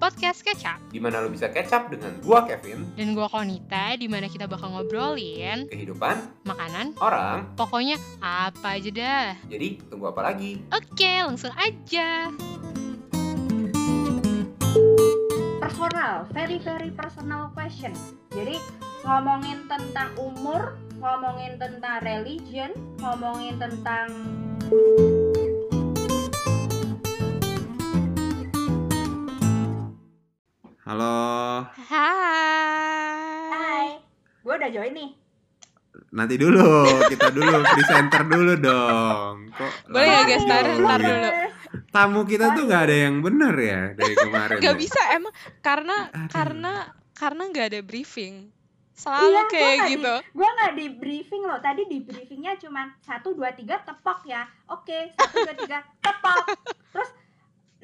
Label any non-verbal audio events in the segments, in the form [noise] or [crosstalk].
podcast Kecap di mana lo bisa up dengan gua Kevin, dan gua Konita di mana kita bakal ngobrolin kehidupan, makanan, orang. pokoknya apa aja dah. Jadi tunggu apa lagi? Oke, langsung aja. personal, very very personal question. Jadi ngomongin tentang umur, ngomongin tentang religion, ngomongin tentang Halo, Hai. Hai, gue udah join nih. nanti dulu, kita dulu [laughs] presenter dulu dong. Kok Boleh ya, guys, ntar, dong? ntar dulu. Tamu kita tuh nggak ada yang bener ya dari [laughs] kemarin. Gak ya? bisa emang karena Aduh. karena karena nggak ada briefing selalu Iya, kayak gua nggak gitu Gue nggak di briefing loh. Tadi di briefingnya cuma satu dua tiga tepok ya. Oke, satu dua tiga tepok. [laughs] Terus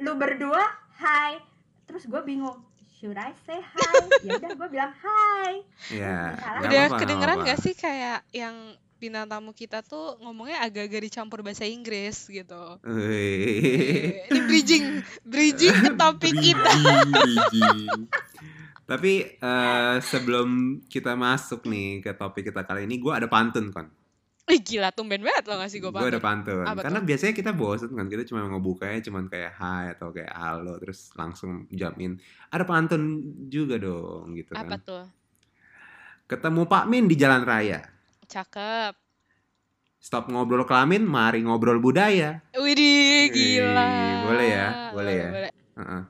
lu berdua hai. Terus gue bingung. Should I say hi? Ya udah gue bilang hi. Ya, Salah. nggak udah apa-apa, kedengeran nggak gak sih kayak yang bintang tamu kita tuh ngomongnya agak-agak dicampur bahasa Inggris gitu ini bridging bridging ke topik kita Bridging, bridging. Tapi eh, sebelum kita masuk nih ke topik kita kali ini, gue ada pantun kan. Ih gila tumben banget lo ngasih gue Gue ada pantun pantun. Apa Karena tuh? biasanya kita bosen kan, kita cuma ngebukanya cuma kayak hai atau kayak halo terus langsung jump in. Ada pantun juga dong gitu apa kan. tuh Ketemu Pak Min di jalan raya. cakep Stop ngobrol kelamin, mari ngobrol budaya. Widih Wih, gila boleh ya, boleh ya. Heeh.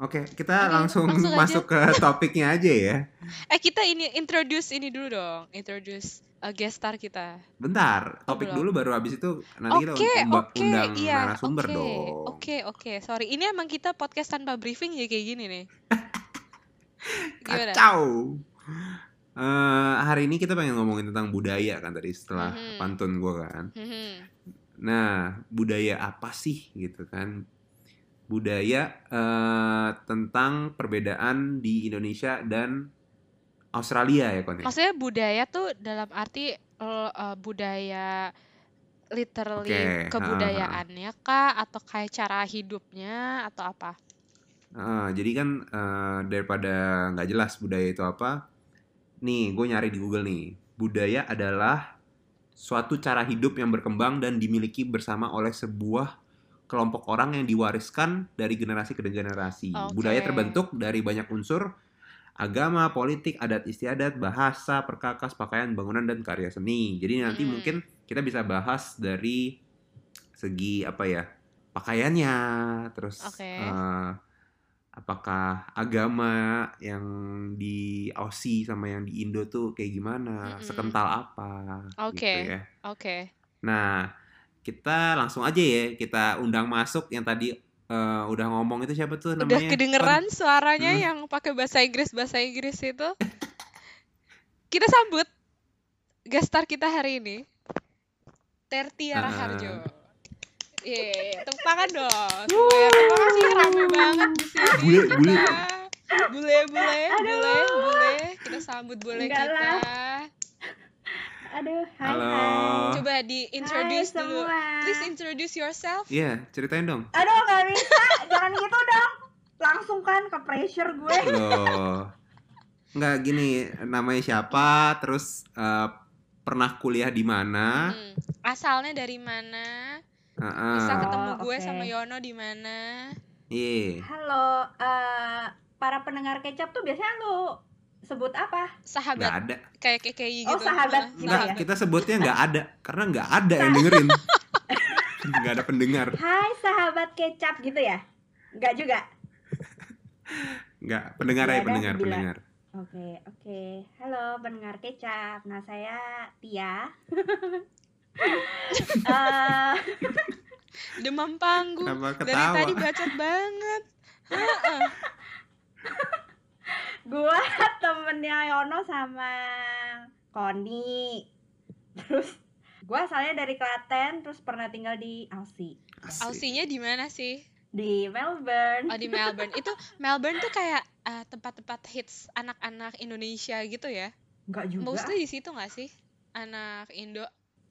Oke, kita Oke, langsung, langsung aja. masuk ke topiknya aja ya. [laughs] Eh kita ini introduce ini dulu dong introduce uh, guest star kita Bentar, topik belum? dulu baru habis itu nanti kita Oke, unda- oke, undang iya, narasumber oke, dong. Oke, oke, sorry. Ini emang kita podcast tanpa briefing ya kayak gini nih. [laughs] Kacau. Eh, hari ini kita pengen ngomongin tentang budaya kan tadi setelah Mhm. pantun gue kan. Mhm. Nah, budaya apa sih gitu kan? Budaya eh, tentang perbedaan di Indonesia dan Australia ya kon ya? Maksudnya budaya tuh dalam arti eh, budaya literally Oke, kebudayaannya kah atau kayak cara hidupnya atau apa? Ah, jadi kan eh, daripada nggak jelas budaya itu apa, nih gue nyari di Google nih. Budaya adalah suatu cara hidup yang berkembang dan dimiliki bersama oleh sebuah kelompok orang yang diwariskan dari generasi ke generasi. Oke. Budaya terbentuk dari banyak unsur agama, politik, adat istiadat, bahasa, perkakas, pakaian, bangunan dan karya seni. Jadi nanti Mm. mungkin kita bisa bahas dari segi apa ya pakaiannya, terus Oke. eh, apakah agama yang di Aussie sama yang di Indo tuh kayak gimana, Mm-mm. sekental apa, Oke. gitu ya. Oke. Nah, kita langsung aja ya kita undang masuk yang tadi eh, udah ngomong itu siapa tuh Udah namanya? kedengeran suaranya Mm. yang pakai bahasa Inggris bahasa Inggris itu. Kita sambut guest star kita hari ini. Tertiara Ah. Harjo. Yeay, tepuk tangan dong. Semuanya terima kasih rame banget di sini. Bule, bule. kita. Bule, bule, Aduh. bule, bule. Kita sambut bule Enggak kita. lah. Aduh, hai Halo. hai. Coba di introduce Hai dulu. semua. Please introduce yourself. Iya, ceritain dong. Aduh, gak bisa. Jangan gitu dong. Langsung kan ke pressure gue. Loh. Nggak gini, namanya siapa, terus eh, pernah kuliah di mana? Hmm. Asalnya dari mana? Heeh. Bisa ketemu Oh, gue oke. sama Yono di mana? Iya. Halo, eh, para pendengar kecap tuh biasanya lu sebut apa? Nggak Sahabat ada. kayak KKI Oh, gitu. sahabat Nah, gitu Nggak, ya? kita sebutnya nggak [laughs] ada. Karena nggak ada yang dengerin. [laughs] nggak ada pendengar. Hai sahabat kecap gitu ya? Enggak juga. Nggak, pendengar Ya pendengar, bila. pendengar. Oke, oke. Halo pendengar kecap. Nah, saya Tia. [laughs] Eh, Demam panggung. Dari tadi bacot banget. Gua [laughs] temennya Yono sama Koni. Terus gua asalnya dari Klaten, terus pernah tinggal di Aussie. Asik. Ausinya di mana sih? Di Melbourne. Oh di Melbourne. Itu [laughs] Melbourne tuh kayak eh, tempat-tempat hits anak-anak Indonesia gitu ya. Enggak juga. Mostly di situ nggak sih? Anak Indo.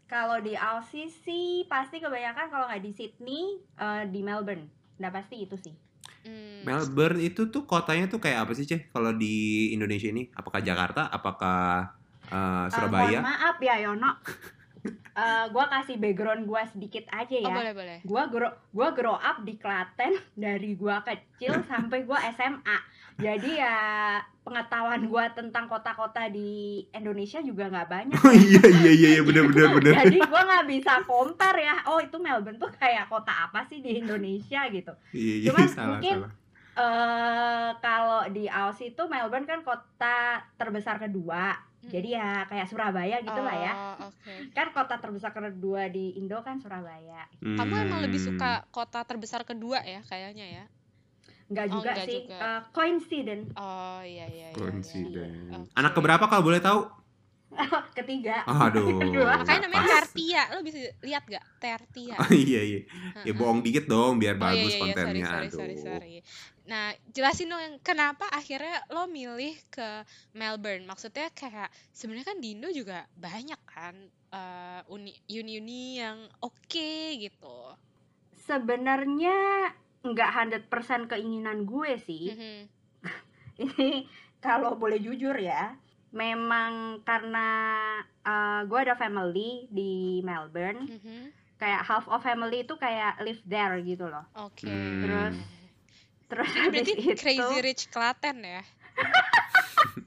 Kalau di Aussie sih pasti kebanyakan kalau nggak di Sydney, eh, di Melbourne. Udah pasti itu sih. Hmm. Melbourne itu tuh kotanya tuh kayak apa sih, Ceh? Kalau di Indonesia ini, apakah Jakarta, apakah Eh, Surabaya? mohon maaf ya Yono. [laughs] Eh, gua kasih background gua sedikit aja Oh ya. boleh boleh. Gua grow gua grow up di Klaten dari gua kecil [laughs] sampai gua SMA. Jadi ya pengetahuan gua tentang kota-kota di Indonesia juga nggak banyak. Oh iya iya iya iya benar benar benar. Jadi gua nggak bisa compare ya. Oh itu Melbourne tuh kayak kota apa sih di Indonesia gitu. Iya iya Cuman salah mungkin salah. eh kalau di Aussie itu Melbourne kan kota terbesar kedua. Mm. Jadi ya kayak Surabaya gitu lah ya. Oh, Oke. Kan kota terbesar kedua di Indo kan Surabaya. Kamu emang lebih Hmm. suka kota terbesar kedua ya kayaknya ya? Enggak Oh, juga enggak sih. juga. Eh, coincident Oh iya iya iya. iya. Coincident. Oke. Anak keberapa kalau boleh tahu? [laughs] ketiga. Aduh. [laughs] Kedua. Makanya namanya pas. Tertia. Lo bisa lihat gak? Tertia. [laughs] Oh, iya iya. Ya bohong dikit dong biar Oh, iya, bagus iya, iya, kontennya. sorry, Aduh. sorry, sorry, sorry. Nah, jelasin dong yang kenapa akhirnya lo milih ke Melbourne. Maksudnya kayak sebenarnya kan di Indo juga banyak kan eh, uni uni-uni yang oke gitu. Sebenarnya enggak 100% keinginan gue sih. Mhm. [laughs] Ini kalau boleh jujur ya, memang karena eh, gue ada family di Melbourne. Mhm. Kayak half of family itu kayak live there gitu loh. Oke. Hmm. Terus terus Ini habis berarti itu Crazy Rich Klaten ya? [laughs]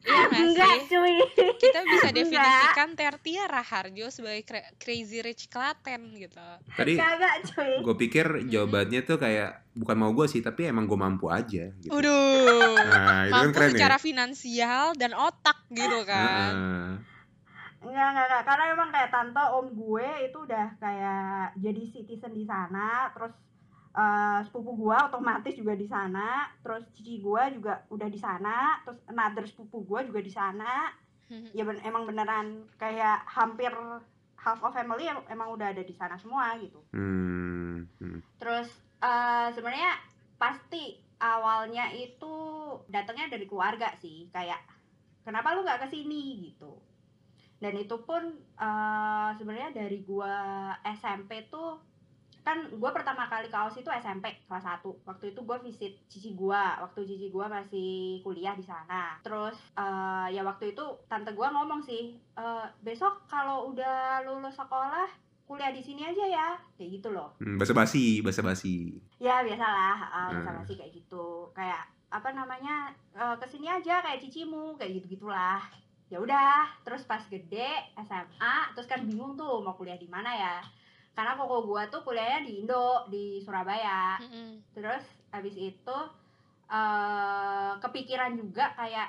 Iya nggak enggak cuy. Kita bisa definisikan Tertia Raharjo sebagai cra- Crazy Rich Klaten gitu. Tadi gue pikir jawabannya tuh kayak bukan mau gue sih tapi emang gue mampu aja gitu. Waduh. Nah, itu kan Mampu keren secara ya. finansial dan otak gitu kan. Heeh. Enggak, enggak, enggak. Karena emang kayak tante om gue itu udah kayak jadi citizen di sana, terus eh, sepupu gue otomatis juga di sana, terus cici gue juga udah di sana, terus another sepupu gue juga di sana. Mhm. Ya ben- emang beneran kayak hampir half of family em- emang udah ada di sana semua gitu. Hmm, hmm. Terus eh, sebenarnya pasti awalnya itu datangnya dari keluarga sih, kayak kenapa lu nggak ke sini gitu. Dan itu pun eh, sebenarnya dari gua SMP tuh kan gua pertama kali ke Aussie itu SMP kelas 1 waktu itu gua visit cici gua. Waktu cici gua masih kuliah di sana. Terus eh, ya waktu itu tante gua ngomong sih "Eh, besok kalau udah lulus sekolah kuliah di sini aja ya. Kayak gitu loh. Hmm, basa basi, basa basi. ya biasalah uh, Hmm. sama sih kayak gitu. Kayak apa namanya eh, ke sini aja kayak cicimu kayak gitu gitulah ya udah terus pas gede SMA terus kan bingung tuh mau kuliah di mana ya karena koko gua tuh kuliahnya di Indo di Surabaya. Mhm. terus habis itu eh kepikiran juga kayak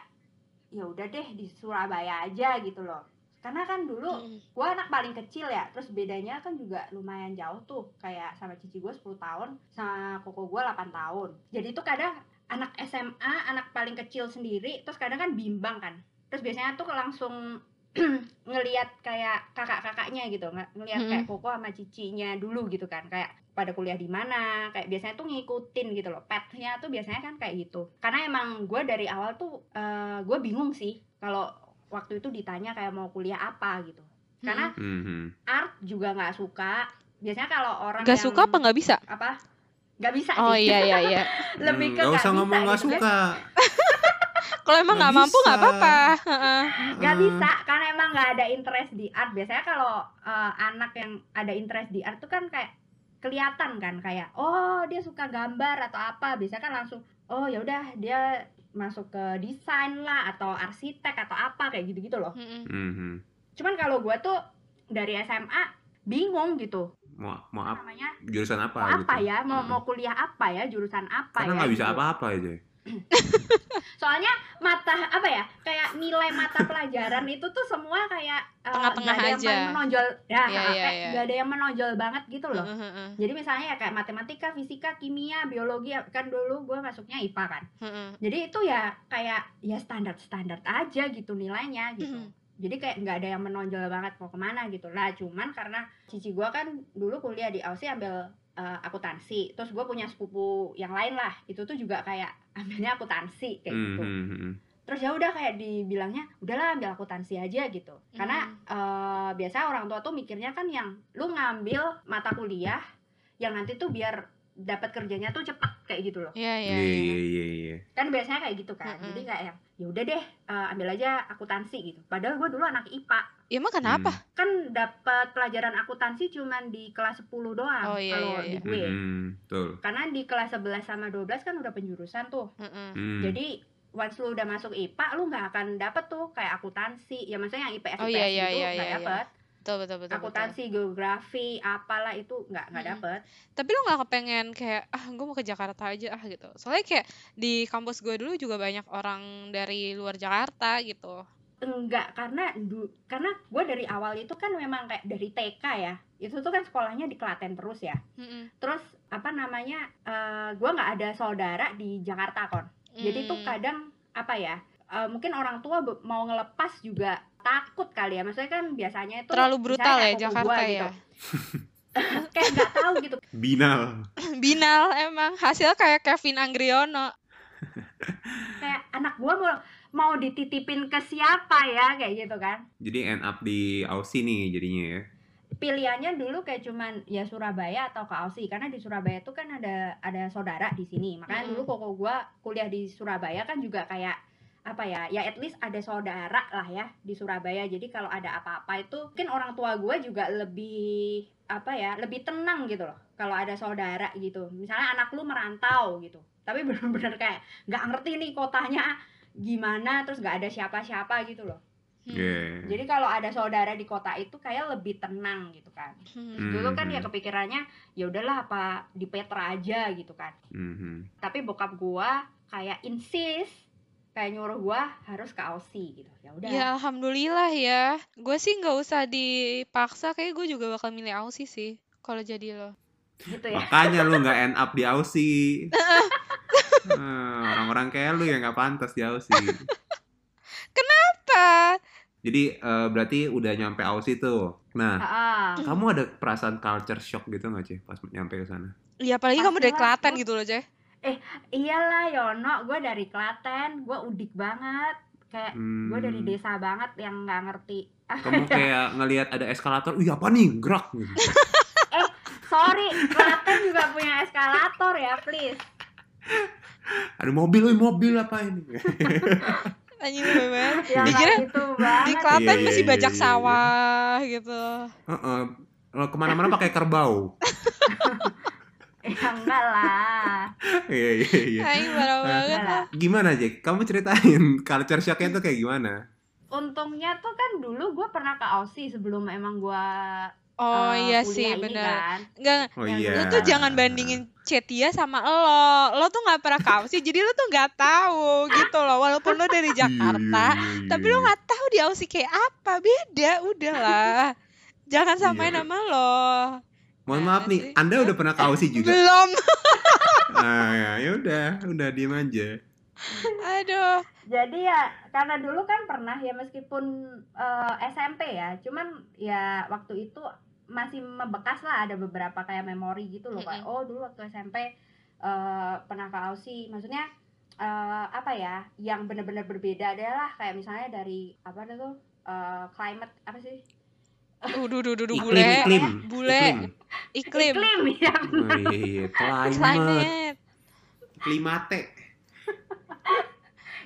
ya udah deh di Surabaya aja gitu loh. Karena kan dulu Mhm. gue anak paling kecil ya. Terus bedanya kan juga lumayan jauh tuh kayak sama cici gue 10 tahun sama koko gue 8 tahun. Jadi itu kadang anak SMA anak paling kecil sendiri terus kadang kan bimbang kan. Terus biasanya tuh langsung [clears throat] ngelihat kayak kakak-kakaknya gitu nggak ngelihat kayak koko sama cicinya dulu gitu kan kayak pada kuliah di mana kayak biasanya tuh ngikutin gitu loh petnya tuh biasanya kan kayak gitu karena emang gue dari awal tuh gue bingung sih kalau waktu itu ditanya kayak mau kuliah apa gitu karena Hmm, hmm. art juga nggak suka biasanya kalau orang Gak yang suka apa nggak bisa? apa nggak bisa Oh sih iya iya iya. [laughs] lebih ke Hmm, nggak usah bisa ngomong nggak gitu kan. [laughs] Kalau emang Nggak mampu nggak apa-apa. Heeh. nggak bisa karena emang nggak ada interest di art biasanya kalau eh, anak yang ada interest di art tuh kan kayak kelihatan kan kayak oh dia suka gambar atau apa biasanya kan langsung oh ya udah dia masuk ke desain lah atau arsitek atau apa kayak gitu gitu loh Mhm. Hmm, hmm. cuman kalau gua tuh dari SMA bingung gitu Mau mau apa apa? namanya Jurusan apa? mau apa gitu? ya mau mau kuliah apa ya jurusan apa Karena ya nggak bisa gitu. apa-apa aja. [laughs] soalnya mata apa ya kayak nilai mata pelajaran itu tuh semua kayak eh, Tengah-tengah yang aja. paling menonjol ya Iya, kayak iya, iya. nggak ada yang menonjol banget gitu loh Heeh, heeh, jadi misalnya ya kayak matematika fisika kimia biologi kan dulu gue masuknya IPA kan heeh. jadi itu ya kayak ya standar standar aja gitu nilainya gitu Mhm. jadi kayak nggak ada yang menonjol banget mau ke mana gitu lah cuman karena cici gue kan dulu kuliah di Aussie ambil eh, akuntansi. Terus gue punya sepupu yang lain lah. Itu tuh juga kayak [laughs] ambilnya akuntansi kayak Hmm, gitu. hmm, hmm. terus ya udah kayak dibilangnya udahlah ambil akuntansi aja gitu. Karena eh, biasa orang tua tuh mikirnya kan yang lu ngambil mata kuliah yang nanti tuh biar dapat kerjanya tuh cepet kayak gitu loh. Iya, iya, Iya iya. iya iya iya. kan biasanya kayak gitu kan. Mm-mm. jadi kayak yang ya udah deh eh, ambil aja akuntansi gitu. Padahal gue dulu anak IPA Ya emang kenapa? kan dapat pelajaran akuntansi cuman di kelas 10 doang Oh, iya, kalau iya, di iya. gue Hmm, betul. karena di kelas 11 sama 12 kan udah penjurusan tuh Heeh. Hmm. jadi once lu udah masuk IPA lu nggak akan dapet tuh kayak akuntansi ya maksudnya yang IPS Oh, IPS iya, iya, gitu iya, nggak iya, iya. dapet Betul, betul, betul, betul. akuntansi geografi apalah itu nggak nggak dapet Tapi lo nggak kepengen kayak ah gue mau ke Jakarta aja ah gitu. Soalnya kayak di kampus gue dulu juga banyak orang dari luar Jakarta gitu. Enggak karena du, karena gue dari awal itu kan memang kayak dari TK ya itu tuh kan sekolahnya di Klaten terus ya Mm-mm. terus apa namanya eh gue nggak ada saudara di Jakarta kon jadi tuh Mm. kadang apa ya eh, mungkin orang tua be- mau ngelepas juga takut kali ya maksudnya kan biasanya itu terlalu brutal ya Jakarta gua ya. gitu. [laughs] kayak nggak tahu gitu Binal. [laughs] Binal emang hasil kayak Kevin Anggriano. kayak anak gua mau mau dititipin ke siapa ya kayak gitu kan. Jadi end up di Aussie nih jadinya ya. pilihannya dulu kayak cuman ya Surabaya atau ke Aussie karena di Surabaya tuh kan ada ada saudara di sini. Makanya Mm-mm. dulu koko gua kuliah di Surabaya kan juga kayak apa ya ya at least ada saudara lah ya di Surabaya. Jadi kalau ada apa-apa itu mungkin orang tua gua juga lebih apa ya lebih tenang gitu loh kalau ada saudara gitu. Misalnya anak lu merantau gitu. Tapi [laughs] bener-bener kayak nggak ngerti nih kotanya gimana terus nggak ada siapa-siapa gitu loh Hmm. Iya. jadi kalau ada saudara di kota itu kayak lebih tenang gitu kan Hmm. dulu kan ya Mhm. kepikirannya ya udahlah apa di Petra aja gitu kan Mhm. tapi bokap gua kayak insist kayak nyuruh gua harus ke Aussie gitu ya udah Ya alhamdulillah ya. Gue sih nggak usah dipaksa, kayak gue juga bakal milih Aussie sih kalau jadi lo. gitu ya Makanya lu nggak end up di Aussie. [laughs] Hmm, orang-orang kayak lu ya nggak pantas di Aussie. Apa? Jadi eh, berarti udah nyampe Aussie tuh. Nah, Ah, kamu ada perasaan culture shock gitu nggak sih pas nyampe ke sana? Ya apalagi kamu dari Pastilah, Klaten gitu loh, Ceh. iyalah Yono gua dari Klaten gua udik banget kayak Hmm, gua dari desa banget yang nggak ngerti Kamu [laughs] kayak ngelihat ada eskalator, "Ih, apa nih? Gerak." gitu. sorry Klaten juga punya eskalator ya please Ada mobil, "Wih, mobil apa ini?" [laughs] Anjing lebih banget. ya Dikira gitu banget Di Klaten Iya, masih iya, bajak iya, iya. sawah gitu. Heeh. Kalau ke mana-mana pakai kerbau. [laughs] ya enggak lah Iya iya iya. Aing parah banget. enggak lah Gimana Jack? Kamu ceritain [laughs] culture shocknya tuh kayak gimana? untungnya tuh kan dulu gue pernah ke Aussie sebelum emang gue Oh iya kuliah sih, ini bener. kan Enggak, Oh iya. lu tuh jangan bandingin Cetia sama lo. Lo tuh nggak pernah ke Aussie, jadi lo tuh nggak tahu gitu loh. Walaupun lo dari Jakarta, Iya, iya, iya, tapi iya. lo nggak tahu di Aussie kayak apa. Beda, udahlah. Jangan samain Iya. sama lo. Mohon Mana maaf nih, sih? Anda udah pernah ke Aussie juga? Belum. [laughs] Nah, ya udah, udah diem aja. Aduh. jadi ya karena dulu kan pernah ya meskipun eh, SMP ya cuman ya waktu itu masih membekas lah ada beberapa kayak memori gitu loh kayak oh dulu waktu SMP eh, pernah ke Aussie maksudnya eh, apa ya yang benar-benar berbeda adalah kayak misalnya dari apa itu tuh eh, climate apa sih Duh, duh, duh, duh, duh, Iklim, bule. iklim, Bule. iklim. Iklim. iklim ya. Climate, Climate. klimate.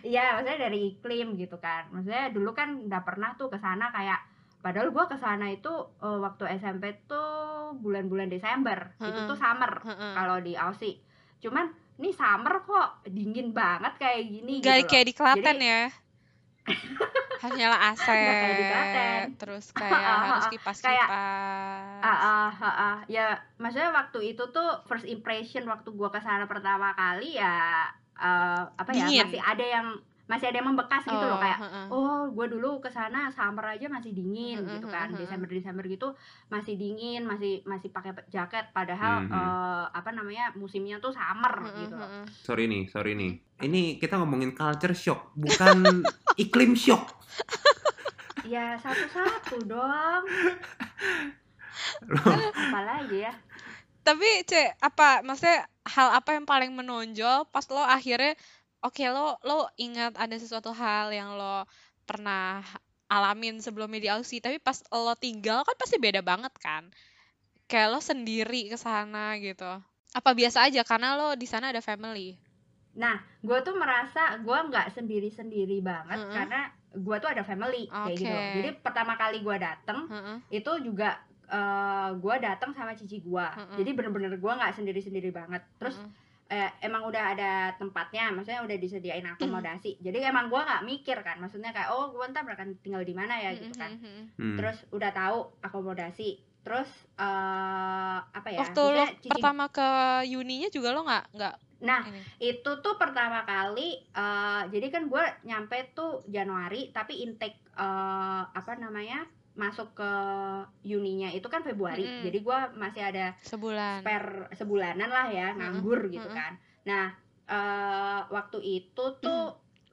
Iya, maksudnya dari iklim gitu kan. Maksudnya dulu kan nggak pernah tuh ke sana kayak padahal gua ke sana itu eh, waktu SMP tuh bulan-bulan Desember. Itu Heeh. tuh summer Heeh. kalau di Aussie. Cuman nih summer kok dingin banget kayak gini Gak gitu loh. kayak di Klaten Jadi- ya. [laughs] Hanyalah AC. Nggak kayak di Klaten. Terus [laughs] kayak harus Kayak- kipas-kipas. Ah, ah, ah, ah. ya maksudnya waktu itu tuh first impression waktu gua ke sana pertama kali ya eh, apa ya Dingin. masih ada yang masih ada yang membekas gitu loh kayak heeh. oh gue dulu ke sana summer aja masih dingin Mm-mm, gitu kan. Desember Desember gitu masih dingin masih masih pakai jaket padahal Mhm. eh, apa namanya musimnya tuh summer gitu loh. Sorry nih, sorry nih. Ini kita ngomongin culture shock, bukan [laughs] iklim shock. ya satu-satu dong apalagi ya Tapi cek apa maksudnya hal apa yang paling menonjol pas lo akhirnya oke lo lo ingat ada sesuatu hal yang lo pernah alamin sebelumnya di Aussie tapi pas lo tinggal kan pasti beda banget kan kayak lo sendiri ke sana gitu Apa biasa aja karena lo di sana ada family? Nah, gue tuh merasa gue nggak sendiri-sendiri banget Mm-mm. karena gue tuh ada family kayak gitu. Jadi pertama kali gue dateng Heeh. itu juga eh gue datang sama cici gue. Mm-mm. Jadi bener-bener gue nggak sendiri-sendiri banget. Terus heeh. Eh, emang udah ada tempatnya, maksudnya udah disediain akomodasi. Jadi emang gue nggak mikir kan, maksudnya kayak oh gue ntar akan tinggal di mana ya gitu kan. Mm-mm. Hmm. Terus udah tahu akomodasi. Terus eh apa ya? Waktu lo cici- pertama ke uninya juga lo nggak nggak Nah, ini. itu tuh pertama kali eh jadi kan gue nyampe tuh Januari tapi intake eh apa namanya masuk ke uninya itu kan Februari Mm-mm. jadi gue masih ada sebulan? spare sebulanan lah ya nganggur gitu mm-mm. kan nah eh waktu itu tuh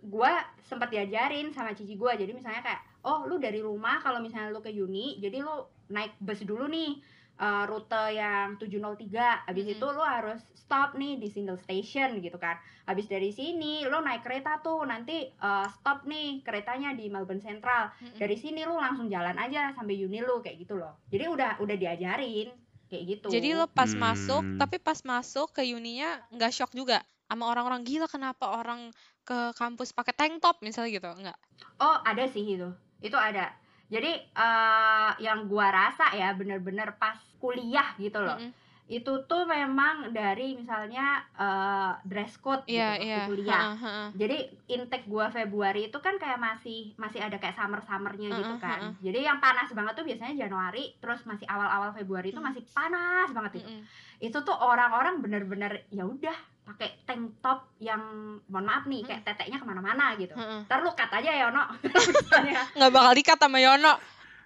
gue sempat diajarin sama cici gue jadi misalnya kayak oh lu dari rumah kalau misalnya lu ke uni jadi lu naik bus dulu nih eh, rute yang 703 habis Mm-mm. itu lu harus stop nih di single station gitu kan habis dari sini lu naik kereta tuh nanti eh, stop nih keretanya di Melbourne Central Mm-mm. dari sini lu langsung jalan aja sampai uni lu kayak gitu loh jadi udah udah diajarin kayak gitu Jadi lo pas Hmm. masuk, tapi pas masuk ke uninya nggak shock juga sama orang-orang gila kenapa orang ke kampus pakai tank top misalnya gitu nggak? Oh, ada sih itu. Itu ada. Jadi eh yang gua rasa ya bener-bener pas kuliah gitu loh. Mm-mm. Itu tuh memang dari misalnya eh dress code gitu Iya waktu iya. kuliah. Heeh, heeh. Jadi intake gua Februari itu kan kayak masih masih ada kayak summer-summernya gitu Heeh, kan. Jadi yang panas banget tuh biasanya Januari, terus masih awal-awal Februari itu Hmm. masih panas banget itu. Mm-mm. Itu tuh orang-orang bener-bener ya udah pakai tank top yang mohon maaf nih kayak teteknya ke mana-mana gitu. Heeh. Ntar lu cut aja ya Ono. [laughs] Misalnya. Nggak bakal dikat sama Yono.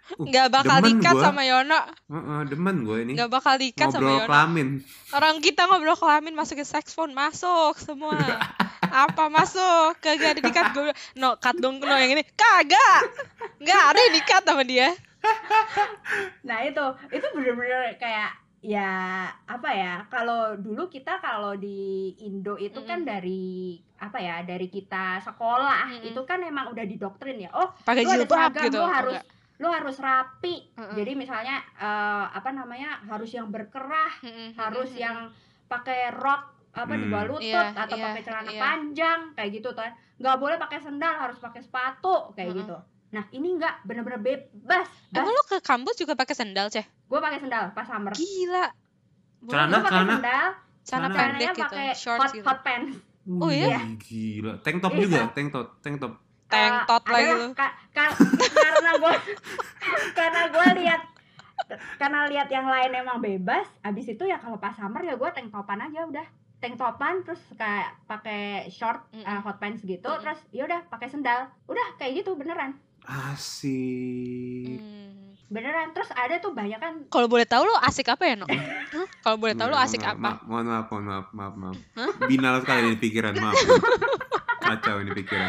Uh, Nggak bakal dikat sama Yono. Heeh, demen gue ini Nggak bakal dikat sama Yono. kelamin Orang kita ngobrol kelamin masukin saxophone masuk semua. [laughs] Apa masuk? Kagak ada dikat gue. No, cut dong no yang ini. Kagak. Nggak ada yang dikat sama dia. [laughs] Nah itu itu bener-bener kayak ya apa ya kalau dulu kita kalau di Indo itu kan Mm-mm. dari apa ya dari kita sekolah Mm-mm. itu kan emang udah didoktrin ya oh Pakai lu ada seragam gitu. lu harus Enggak. lu harus rapi Mm-mm. jadi misalnya eh, apa namanya harus yang berkerah Mm-mm, harus mm-mm, yang pakai rok apa di Hmm. bawah lutut Iya, atau iya, pakai celana iya. panjang kayak gitu kan nggak boleh pakai sendal harus pakai sepatu kayak Mm-mm. gitu nah ini nggak bener-bener bebas Emang lu ke kampus juga pakai sendal, Ceh? gue pakai sendal pas summer Gila. Celana, gue pakai celana. sendal celana pendek gitu, pakai hot, gitu. hot pants Oh, iya? Wih, gila tank top Iya. juga tank top tank top Tank Eh, tot lagi adalah lu. ka- ka- karena gue [laughs] karena gue lihat karena lihat yang lain emang bebas abis itu ya kalau pas summer ya gue tank topan aja udah tank topan terus kayak pakai short Mm-mm. eh, hot pants gitu Mm-mm. terus ya udah pakai sendal udah kayak gitu beneran asik Hmm. beneran terus ada tuh banyak kan Kalau boleh tahu lu asik apa ya, No? Hah? Kalau boleh tahu lu Mohon asik maaf, apa? ma- mohon maaf mohon maaf maaf maaf binal sekali ini pikiran maaf [laughs] kacau ini pikiran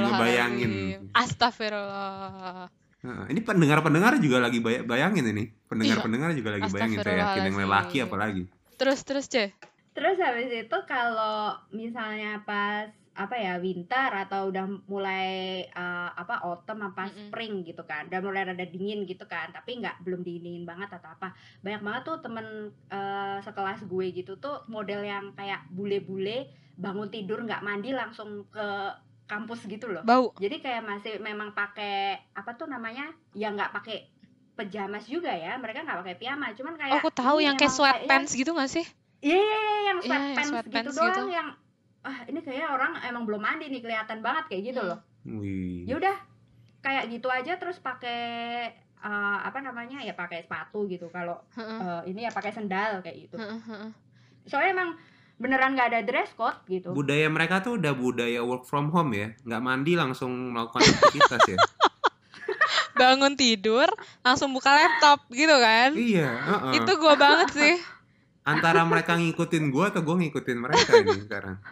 ngebayangin. Astagfirullahaladzim. Astagfirullah. Heeh, ini pendengar-pendengar juga lagi bay- bayangin ini pendengar-pendengar juga lagi bayangin saya yakin yang lelaki apalagi Terus terus Ceh. terus habis itu kalau misalnya pas apa ya winter atau udah mulai eh, apa autumn apa Mm-mm. spring gitu kan udah mulai rada dingin gitu kan tapi nggak belum dingin banget atau apa banyak banget tuh temen eh, sekelas gue gitu tuh model yang kayak bule-bule bangun tidur nggak mandi langsung ke kampus gitu loh Bau. jadi kayak masih memang pakai apa tuh namanya ya nggak pakai pejamas juga ya mereka nggak pakai piyama cuman Oh, kayak aku tahu yang kayak sweatpants gitu gak sih? Iya, iya, iya, yang Iya, yang sweatpants, sweatpants gitu doang gitu. yang ah ini kayaknya orang emang belum mandi nih kelihatan banget kayak gitu Hmm. loh. Wih. Ya udah kayak gitu aja terus pakai eh, apa namanya ya pakai sepatu gitu kalau eh, ini ya pakai sendal kayak gitu. Heeh, heeh. Soalnya emang beneran nggak ada dress code gitu. budaya mereka tuh udah budaya work from home ya nggak mandi langsung melakukan aktivitas ya Bangun tidur, langsung buka laptop gitu kan? iya heeh. Itu gua banget sih. Antara mereka ngikutin gua atau gua ngikutin mereka ini sekarang [laughs]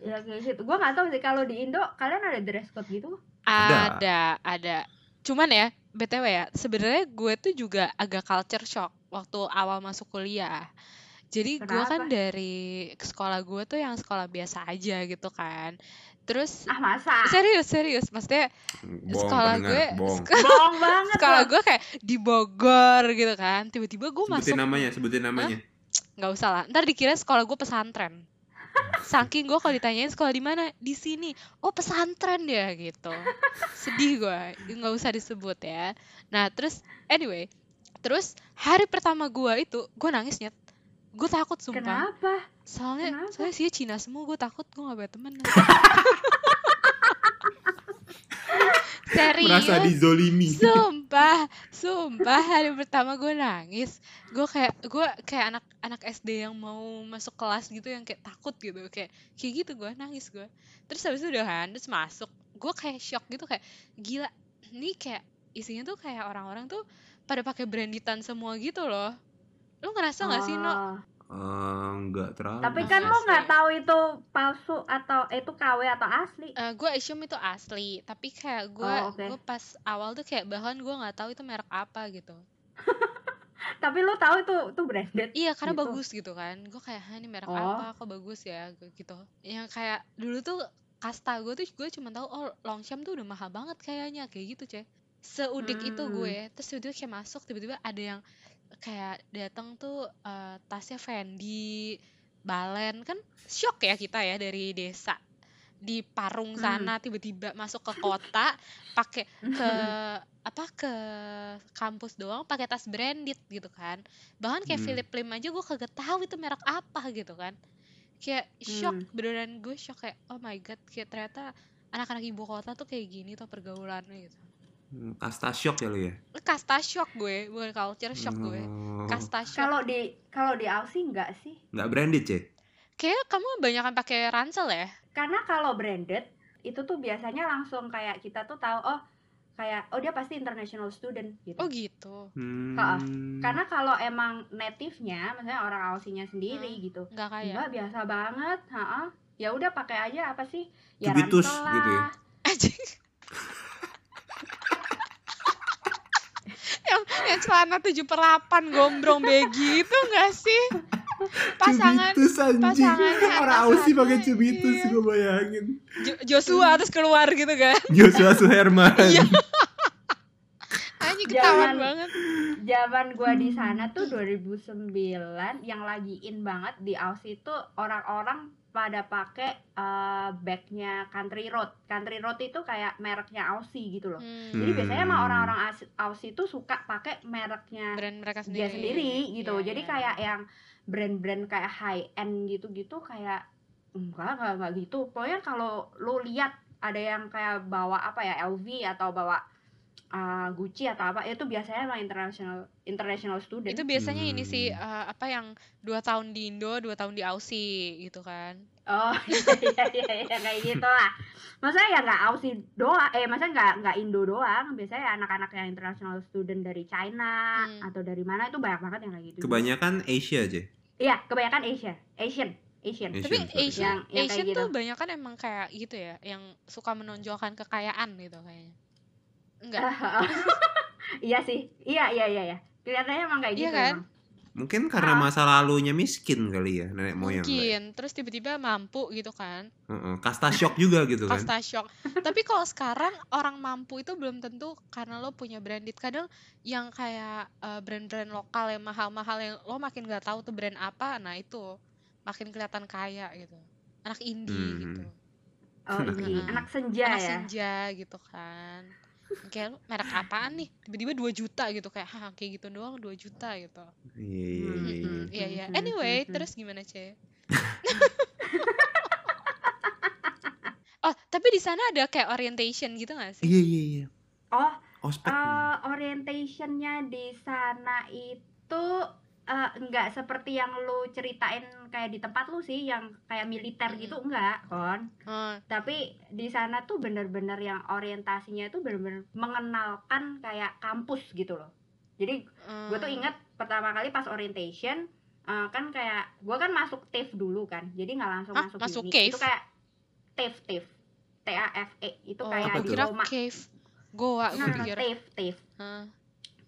Ya kayak gitu. Gua nggak tahu sih kalau di Indo kalian ada dress code gitu? Ada. Ada, ada. Cuman ya, BTW ya, sebenarnya gue tuh juga agak culture shock waktu awal masuk kuliah. Jadi gue kan dari sekolah gue tuh yang sekolah biasa aja gitu kan. Terus Ah masa? serius serius, maksudnya bohong sekolah pendengar, gue bohong. sek- Bohong banget. sekolah gue kayak di Bogor gitu kan. Tiba-tiba gue masuk sebutin namanya sebutin namanya. Nggak usah lah. Ntar dikira sekolah gue pesantren. Saking gue kalau ditanyain sekolah di mana? Di sini. Oh pesantren ya gitu. Sedih gue. Nggak usah disebut ya. Nah terus anyway. Terus hari pertama gue itu gue nangis nyet gue takut sumpah. Kenapa? soalnya Kenapa? soalnya sih Cina semua gue takut gue gak punya temen. [laughs] Serius? Merasa dizolimi. sumpah sumpah. Hari pertama gue nangis. Gue kayak gue kayak anak anak SD yang mau masuk kelas gitu yang kayak takut gitu. Kayak kayak gitu gue nangis gue terus habis itu udah kan terus masuk. Gue kayak shock gitu kayak gila ini kayak isinya tuh kayak orang-orang tuh pada pakai branditan semua gitu loh lu ngerasa nggak sih no Oh. Eh, nggak terlalu. Tapi kan lo nggak tahu itu palsu atau itu KW atau asli. Eh, gue assume itu asli tapi kayak gue Oh, oke. gue pas awal tuh kayak bahkan gue nggak tahu itu merek apa gitu [laughs] Tapi lo tahu itu itu branded. Iya karena Gitu. bagus gitu kan Gue kayak "Hah, ini merek Oh. apa kok bagus ya gitu Yang kayak dulu tuh kasta gue tuh gue cuma tahu oh Longchamp tuh udah mahal banget kayaknya kayak gitu cek Seudik itu Hmm. gue Terus tiba-tiba kayak masuk tiba-tiba ada yang kayak datang tuh eh, tasnya Fendi Balen kan shock ya kita ya dari desa di Parung Hmm. sana tiba-tiba masuk ke kota pakai ke [laughs] apa ke kampus doang pakai tas branded gitu kan bahkan kayak Hmm. Philip Lim aja gue kagak tahu itu merek apa gitu kan kayak shock Hmm. beneran gue shock kayak oh my god kayak ternyata anak-anak ibu kota tuh kayak gini tuh pergaulannya gitu Hmm, Kasta shock ya lu ya? kasta shock gue bukan culture shock gue Oh, kasta shock Kalau di kalau di Aussie enggak sih? Nggak branded, Cek? kayak kamu banyak kan pakai ransel ya Karena kalau branded itu tuh biasanya langsung kayak kita tuh tahu oh kayak oh dia pasti international student gitu. oh gitu Hmm. Karena kalau emang native-nya, misalnya orang Aussie-nya sendiri Hmm. gitu. nggak kayak Enggak biasa banget, heeh. Ya udah pakai aja apa sih? Ya Cubitus ransel gitu ya? lah. Anjing. [laughs] yang celana 7 per 8 gombrong begitu nggak sih? Pasangan Cubitus anjing. pasangannya Orang Aussie pakai cubitus gue bayangin. Jo- Joshua terus keluar gitu kan. Joshua Suherman. Iya. Anjing ketahuan banget. Zaman gua di sana tuh 2009 yang lagi in banget di Aussie tuh orang-orang pada pakai eh, bagnya Country Road. Country Road itu kayak mereknya Aussie gitu loh. Hmm, Jadi biasanya emang Hmm. orang-orang Aus- Aussie tuh suka pakai mereknya brand mereka sendiri. dia sendiri gitu. Iya, Jadi iya. kayak yang brand-brand kayak high end gitu-gitu kayak enggak enggak enggak gitu. Pokoknya kalau lu lihat ada yang kayak bawa apa ya LV atau bawa uh, Gucci atau apa itu biasanya emang international international student. itu biasanya ini Hmm. sih eh, apa yang dua tahun di Indo, dua tahun di Aussie gitu kan. Oh [laughs] iya iya iya kayak gitu lah. Maksudnya ya nggak Aussie doang, eh maksudnya nggak nggak Indo doang. Biasanya anak-anak yang international student dari China Hmm. atau dari mana itu banyak banget yang kayak gitu. Kebanyakan Asia aja. Iya, kebanyakan Asia, Asian, Asian. Asian, Tapi. Asian, Yang- yang Asian gitu. tuh banyak kan emang kayak gitu ya, yang suka menonjolkan kekayaan gitu kayaknya. Enggak. [laughs] iya sih, iya iya iya ya. Kelihatannya emang kayak Iya gitu. kan? emang. Mungkin karena Ah. masa lalunya miskin kali ya nenek moyang. Mungkin. Terus tiba-tiba mampu gitu kan. Heeh, Kasta shock juga gitu kan. Kasta shock. Tapi kalau sekarang orang mampu itu belum tentu karena lo punya branded. Kadang yang kayak eh, brand-brand lokal yang mahal-mahal yang lo makin nggak tahu tuh brand apa, nah itu makin kelihatan kaya gitu. Anak indie Hmm. gitu. Oh, [laughs] anak senja Anak ya. senja gitu kan. Kayak lo merek apaan nih? Tiba-tiba 2 juta gitu kayak hah kayak gitu doang 2 juta gitu. Iya iya iya. iya. Iya Anyway, terus gimana, Ce? [laughs] oh, tapi di sana ada kayak orientation gitu gak sih? Iya iya iya. Oh, Ospek. eh, orientationnya di sana itu eh, enggak seperti yang lu ceritain kayak di tempat lu sih, yang kayak militer Mm-mm. gitu enggak, kon. Oh, Tapi di sana tuh bener-bener yang orientasinya itu bener-bener mengenalkan kayak kampus gitu loh. Jadi gue tuh hmm. inget pertama kali pas orientation eh, kan kayak gue kan masuk TAFE dulu kan jadi nggak langsung Hah? masuk Masuk uni cave? itu kayak TAFE TAFE T A F E itu Oh, kayak kira diploma cave. Goa, nah, gue nah, pikir.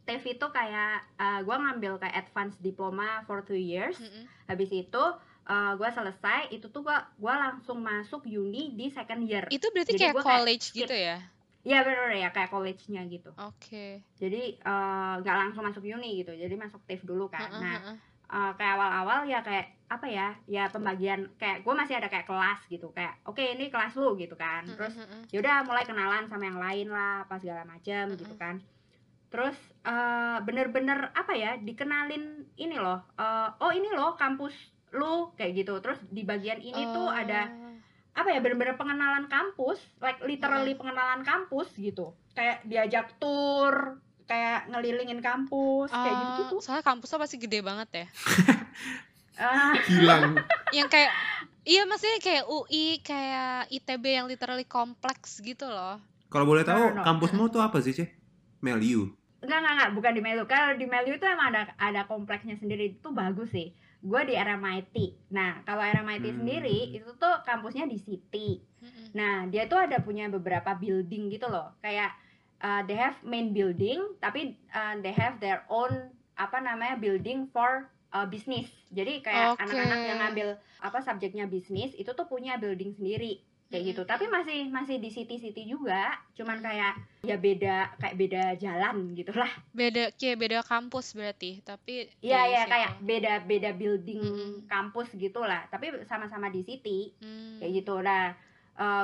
TAFE itu kayak gue ngambil kayak advance diploma for two years mm-mm. habis itu gue selesai itu tuh gue gua langsung masuk uni di second year Itu berarti Jadi kayak kayak college skip. gitu ya? Iya bener ya kayak college-nya gitu Oke. jadi eh, nggak langsung masuk uni gitu jadi masuk TAFE dulu kan Heeh, nah heeh. eh, kayak awal-awal ya kayak apa ya ya pembagian kayak gue masih ada kayak kelas gitu kayak oke ini kelas lu gitu kan terus yaudah mulai kenalan sama yang lain lah apa segala macam gitu kan terus eh, bener-bener apa ya dikenalin ini loh eh, oh ini loh kampus lu kayak gitu terus di bagian ini tuh ada Oh. apa ya bener-bener pengenalan kampus like literally pengenalan kampus gitu kayak diajak tour kayak ngelilingin kampus kayak gitu gitu Oh, soalnya kampusnya pasti gede banget ya. [laughs] hilang yang kayak iya maksudnya kayak UI, kayak ITB yang literally kompleks gitu loh. kalau boleh tahu No, no, no. kampusmu tuh apa sih ceh Melu enggak enggak enggak. Bukan di Melu. Kalau di Melu itu emang ada ada kompleksnya sendiri. Itu bagus sih. Gue di RMIT nah kalau RMIT Hmm. sendiri itu tuh kampusnya di City. Mm-mm. nah dia tuh ada punya beberapa building gitu loh. Kayak uh, they have main building tapi uh, they have their own apa namanya building for uh, bisnis jadi kayak anak-anak yang ngambil apa subjeknya bisnis itu tuh punya building sendiri kayak gitu. Tapi masih masih di city city juga. Cuman kayak ya beda kayak beda jalan gitulah. Beda kayak beda kampus berarti, tapi iya iya situ. kayak beda beda building Mm-mm. kampus gitulah. Tapi sama-sama di city. Hmm. kayak gitu. Nah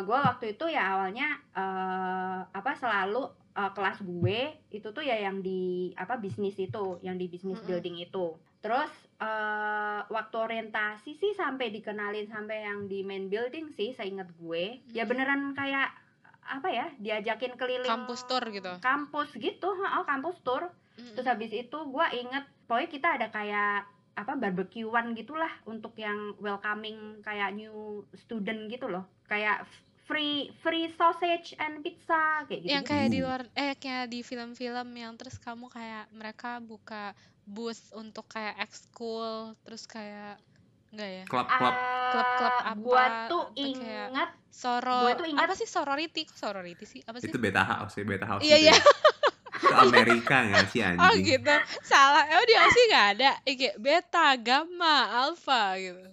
gue waktu itu ya awalnya eh, apa selalu eh, kelas gue itu tuh ya yang di apa bisnis itu. Yang di bisnis Mm-mm. building itu. Terus eh, waktu orientasi sih sampai dikenalin sampai yang di main building sih seingat gue ya Mm. beneran kayak apa ya diajakin keliling Kampus tour gitu. kampus gitu oh kampus tour Mm-mm. terus habis itu gue inget pokoknya kita ada kayak apa barbekyuan gitulah untuk yang welcoming kayak new student gitu loh kayak free free sausage and pizza kayak gitu yang kayak di Uh. luar eh kayak di film-film yang terus kamu kayak mereka buka booth untuk kayak ekskul terus kayak enggak ya? Klub-klub. Klub-klub apa, gue tuh atau kayak- inget soro Gua tuh ingat- apa sih sorority? Kok sorority sih? Apa sih? Itu beta house ya beta house Iya, gitu iya. ya. itu Amerika nggak sih [laughs] anjing? oh gitu. Salah. Emang di Aussie nggak ada. Kayak beta gamma alpha gitu.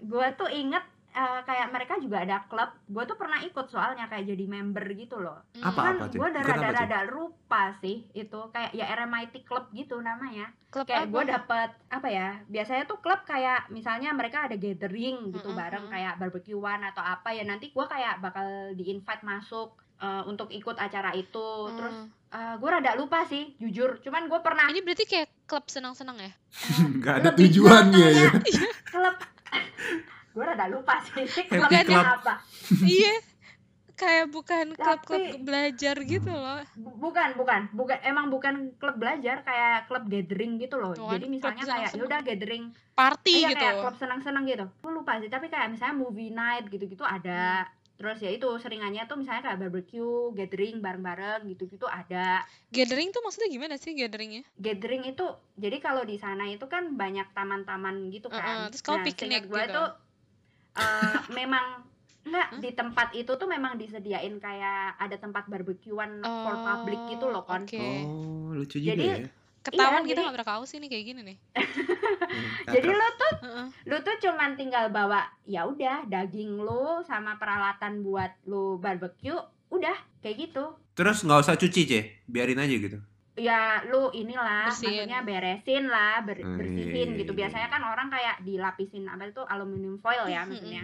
Gue tuh inget eh, kayak mereka juga ada klub gue tuh pernah ikut soalnya kayak jadi member gitu loh Hmm. Apa? kan gue Ikut apa, Cik? rada-rada lupa sih itu kayak ya RMIT club gitu namanya klub kayak gue dapet apa ya biasanya tuh klub kayak misalnya mereka ada gathering gitu Mm-mm, bareng mm-mm. kayak barbekyuan atau apa ya nanti gue kayak bakal di invite masuk eh, untuk ikut acara itu terus Hmm. gue rada lupa sih jujur cuman gue pernah ini berarti kayak klub senang-senang ya [laughs] nggak ada tujuannya ya [laughs] klub [laughs] gue rada lupa sih. Klubnya club. apa? Iya kayak bukan klub-klub belajar gitu loh. Bu- bukan bukan. Bukan emang bukan klub belajar kayak klub gathering gitu loh. Bukan, jadi misalnya kayak senang-senang. yaudah gathering. Party iya gitu. kayak klub senang-senang gitu. Gue lupa sih tapi kayak misalnya movie night gitu-gitu ada. Hmm. terus ya itu seringannya tuh misalnya kayak barbecue gathering bareng-bareng gitu-gitu ada. Gathering tuh maksudnya gimana sih gatheringnya? Gathering itu jadi kalau di sana itu kan banyak taman-taman gitu kan. Heeh, terus kamu nah, piknik gue gitu? tuh eh, [laughs] memang enggak di tempat itu tuh memang disediain kayak ada tempat barbekyuan for public gitu loh kon. oke. Oh lucu juga Jadi, ya. Ketahuan Iya, kita nggak sih nih kayak gini nih. Hmm, [laughs] jadi lo tuh Heeh. lu tuh cuman tinggal bawa ya udah daging lu sama peralatan buat lu barbecue udah kayak gitu. Terus nggak usah cuci ceh biarin aja gitu ya lu inilah Bersihin. maksudnya beresin lah ber- Hmm, bersihin gitu. Biasanya kan orang kayak dilapisin apa itu aluminium foil ya Hmm, maksudnya.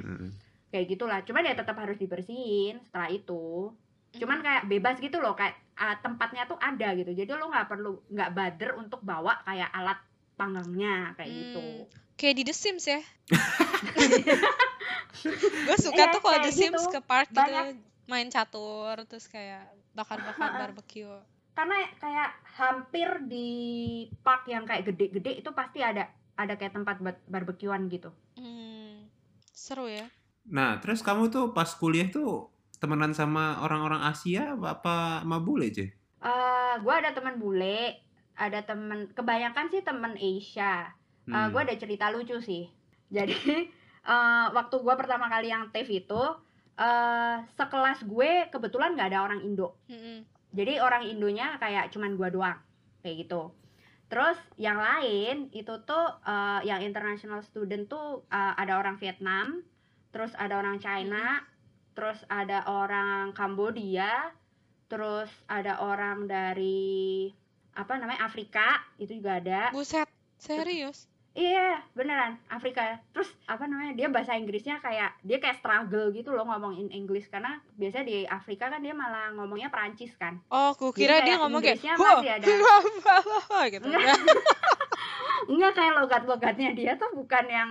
Kayak gitulah cuman ya tetap harus dibersihin setelah itu. Cuman kayak bebas gitu loh kayak ah, tempatnya tuh ada gitu. Jadi lu nggak perlu nggak bader untuk bawa kayak alat panggangnya kayak gitu. Hmm, kayak di The Sims ya. [laughs] Gue suka Iya, tuh kalau The Sims gitu. ke park gitu Banyak. main catur terus kayak bakar-bakar Ha-ha. barbecue karena kayak hampir di park yang kayak gede-gede itu pasti ada ada kayak tempat barbekyuan gitu. Hmm, seru ya. Nah terus kamu tuh pas kuliah tuh temenan sama orang-orang Asia apa, apa sama bule ceh eh gue ada teman bule ada temen kebanyakan sih temen Asia. Hmm. gue ada cerita lucu sih. [laughs] Jadi eh, waktu gue pertama kali yang TAFE itu eh sekelas gue kebetulan nggak ada orang Indo. Mm-mm. Jadi orang Indonya kayak cuman gua doang kayak gitu. Terus yang lain itu tuh eh, yang international student tuh eh, ada orang Vietnam terus ada orang China terus ada orang Kambodia terus ada orang dari apa namanya Afrika itu juga ada. Buset serius Iya, beneran Afrika. Terus apa namanya? Dia bahasa Inggrisnya kayak dia kayak struggle gitu loh ngomongin Inggris karena biasanya di Afrika kan dia malah ngomongnya Perancis kan. Oh, ku Jadi kira dia kayak ngomong kayak Inggrisnya "Wah, masih ada." [laughs] gitu. Enggak. [laughs] Enggak kayak logat-logatnya dia tuh bukan yang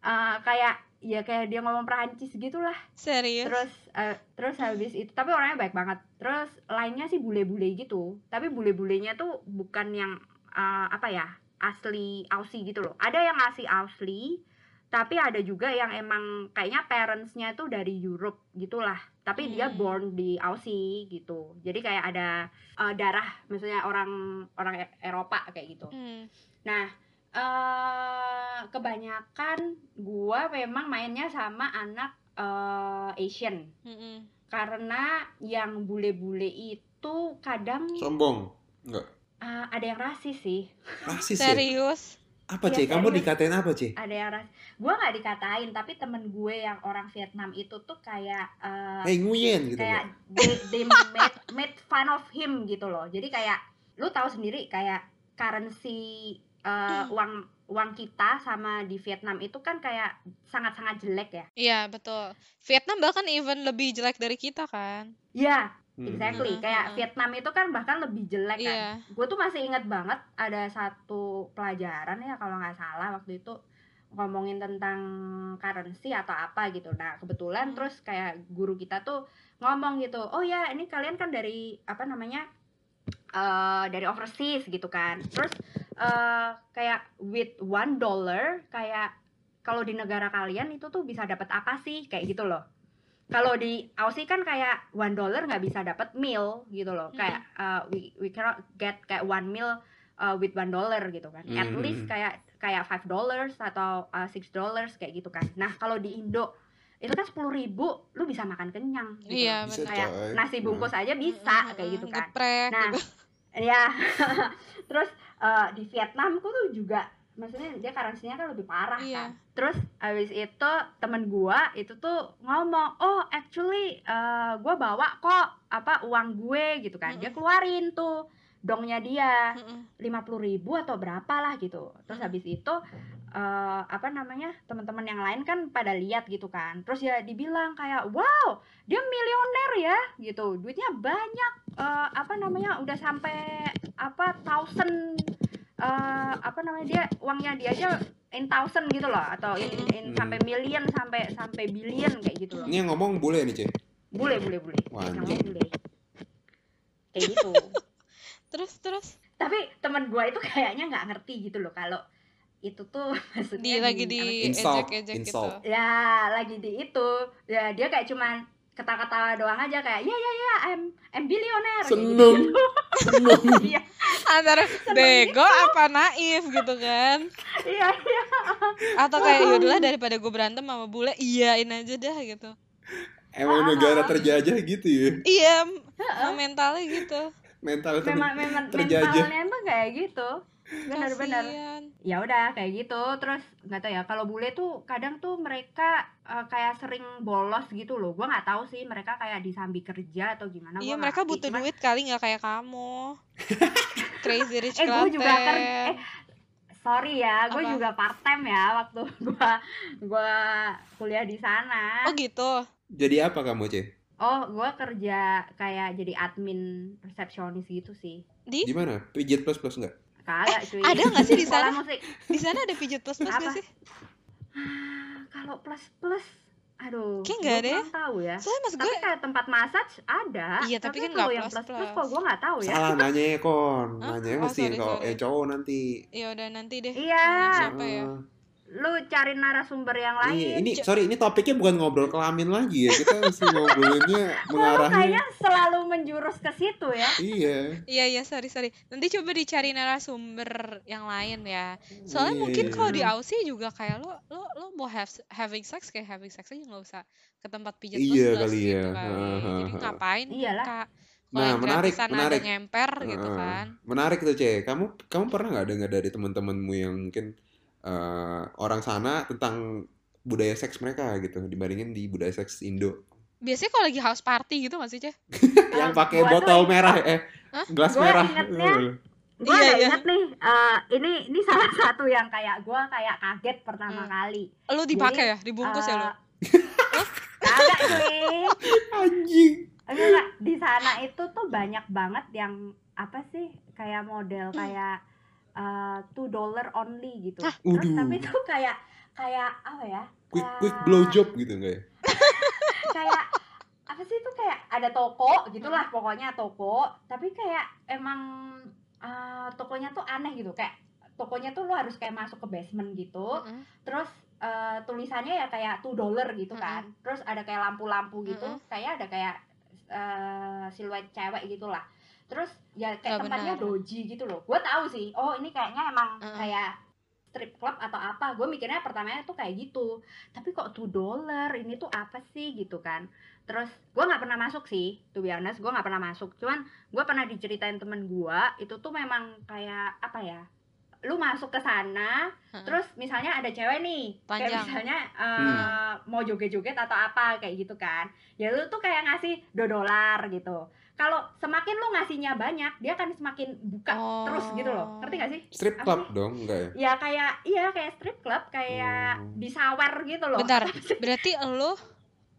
eh, kayak ya kayak dia ngomong Perancis gitulah. Serius? Terus eh, terus habis itu tapi orangnya baik banget. Terus lainnya sih bule-bule gitu. Tapi bule-bulenya tuh bukan yang eh, apa ya? Asli Aussie gitu loh. Ada yang asli Aussie, tapi ada juga yang emang kayaknya parentsnya tuh dari Europe gitulah. Tapi dia Hmm. born di Aussie gitu. Jadi kayak ada eh, darah, maksudnya orang orang E- Eropa kayak gitu. Hmm. Nah, eh kebanyakan gua memang mainnya sama anak eh, Asian Mm-mm. karena yang bule-bule itu kadang Sombong. Enggak. Eh, ada yang rasis sih, Rasis ya? Serius? Apa, Iya, Cek? Kamu dikatain apa, Cek? ada yang rasis. Gua nggak dikatain, tapi temen gue yang orang Vietnam itu tuh kayak eh, Hei, nguyen gitu. kayak they, [laughs] they made, made fun of him gitu loh. Jadi kayak lu tahu sendiri kayak currency eh, uang uang kita sama di Vietnam itu kan kayak sangat-sangat jelek ya. Iya, betul. Vietnam bahkan even lebih jelek dari kita kan? Iya, Hmm. exactly. Hmm, Kayak hmm. Vietnam itu kan bahkan lebih jelek kan. Iya. Gue tuh masih inget banget ada satu pelajaran ya kalau nggak salah waktu itu ngomongin tentang currency atau apa gitu. Nah kebetulan Hmm. terus kayak guru kita tuh ngomong gitu, oh ya ini kalian kan dari apa namanya eh dari overseas gitu kan. Terus eh kayak with one dollar kayak kalau di negara kalian itu tuh bisa dapat apa sih kayak gitu loh. Kalau di Aussie kan kayak one dollar nggak bisa dapat meal gitu loh. Hmm. Kayak uh, we we cannot get kayak one meal uh, with one dollar gitu kan. At Hmm. least kayak kayak five dollars atau uh, six dollars kayak gitu kan. Nah kalau di Indo itu kan sepuluh ribu lu bisa makan kenyang gitu Iya, kayak coy. nasi bungkus aja bisa Mm-mm, kayak gitu kan Geprek nah gitu. [laughs] ya terus eh, di Vietnam tuh juga maksudnya dia karansinya kan lebih parah Iya. kan. Terus habis itu temen gua itu tuh ngomong oh actually eh, gua bawa kok apa uang gue gitu kan. Dia Mm-mm. keluarin tuh dongnya dia lima puluh ribu atau berapa lah gitu. Terus habis itu eh, apa namanya teman-teman yang lain kan pada lihat gitu kan. Terus ya dibilang kayak wow dia milioner ya gitu. Duitnya banyak eh, apa namanya udah sampai apa thousand eh, apa namanya dia uangnya dia aja in thousand gitu loh atau in, in- Hmm. sampai million sampai sampai billion kayak gitu loh Ini yang ngomong boleh nih, Cek. boleh boleh boleh anjing. boleh kayak gitu [laughs] Terus terus tapi teman gua itu kayaknya nggak ngerti gitu loh kalau itu tuh [laughs] maksudnya di lagi di? Insult, ejek-ejek gitu. insult. ya lagi di itu ya dia kayak cuman ketawa-ketawa doang aja kayak ya ya ya I'm I'm billionaire Seneng. gitu. Seneng. [laughs] Iya Antara bego apa naif gitu kan? iya iya Atau kayak yaudahlah [laughs] daripada gue berantem sama bule, iyain aja dah gitu. Emang Ah. negara terjajah gitu ya. Iya, mentalnya gitu. Mental ter- memang memang terjajah. mentalnya tuh kayak gitu benar-benar ya udah kayak gitu terus nggak tahu ya kalau bule tuh kadang tuh mereka eh, kayak sering bolos gitu loh gua nggak tahu sih mereka kayak disambi kerja atau gimana Iya, mereka nggak ngerti. butuh Cuman- duit kali nggak kayak kamu. [laughs] Crazy rich eh gue juga Klaten. eh sorry ya gue juga part time ya waktu [laughs] gua gua kuliah di sana Oh gitu. Jadi apa kamu, Cek? oh gua kerja kayak jadi admin resepsionis gitu sih Di Di mana? Pijit plus plus enggak? Kagak cuy Ada nggak sih di sana? musik di sana ada pijat plus plus Apa? nggak sih? Ah, kalau plus plus aduh Kayak nggak gua ada ya? tahu ya Soalnya mas tapi gue kayak tempat massage ada Iya, tapi kan kalau nggak yang plus plus plus plus. kok gue nggak tahu ya Salah nanya ya, Kon. Nanya Oh, mesti sorry, kalau sorry. eh cowok nanti. ya udah nanti deh. Iya. Siapa ya? Ah, lu cari narasumber yang Iya, lain ini sorry ini topiknya bukan ngobrol kelamin lagi ya. Kita mesti ngobrolinnya [laughs] Kok lu mengarahnya. kayaknya selalu menjurus ke situ ya Iya. Iya iya sorry sorry. Nanti coba dicari narasumber yang lain ya. Soalnya Iya, mungkin iya. kalau di Aussie juga kayak lo lo lo mau have having sex kayak having sex aja nggak usah ke tempat pijat Iya plus kali gitu ya. kali. Jadi ngapain Iyalah. kak? Kalau Nah, yang menarik, menarik. ada ngemper gitu kan. Menarik tuh, Cek. Kamu kamu pernah nggak dengar dari teman-temanmu yang mungkin eh, orang sana tentang budaya seks mereka gitu dibandingin di budaya seks Indo Biasanya kalau lagi house party gitu nggak sih Ceh? [laughs] yang pakai tuh botol ingat- merah eh Hah? gelas Gua merah ingetnya- gue Iya, ada iya. inget nih eh, ini ini salah satu yang kayak gue kayak kaget pertama Hmm. kali Lu dipakai ya? Dibungkus ya lu? Eh, [laughs] kagak cuy Anjing. enggak, di sana itu tuh banyak banget yang apa sih kayak model kayak eh, two dollar only gitu. Hah? terus tapi tuh kayak kayak apa ya? Quick kayak- quick blow job gitu enggak ya? [laughs] kayak apa sih itu kayak ada toko gitulah pokoknya toko. Tapi kayak emang eh, tokonya tuh aneh gitu. Kayak tokonya tuh lo harus kayak masuk ke basement gitu. Mm-mm. terus eh, tulisannya ya kayak two dollar gitu kan. Terus ada kayak lampu-lampu gitu. Mm-mm. kayak ada kayak eh, siluet cewek gitulah terus ya kayak Nggak tempatnya benar. doji gitu loh. Gue tahu sih. Oh ini kayaknya emang Mm-mm. kayak strip club atau apa. Gue mikirnya pertamanya tuh kayak gitu. Tapi kok two dollar? Ini tuh apa sih? Gitu kan. Terus gue nggak pernah masuk sih. Tuh be honest gue nggak pernah masuk. Cuman gue pernah diceritain temen gue itu tuh memang kayak apa ya lu masuk ke sana Heeh. terus misalnya ada cewek nih. Kayak Panjang. misalnya eh, Hmm. mau joget-joget atau apa kayak gitu kan. Ya lu tuh kayak ngasih 2 dolar gitu kalau semakin lu ngasihnya banyak dia akan semakin buka terus gitu loh ngerti gak sih Strip Apa club sih? dong, enggak ya? ya kayak iya kayak strip club kayak Oh. disawer gitu loh Bentar, [laughs] berarti lu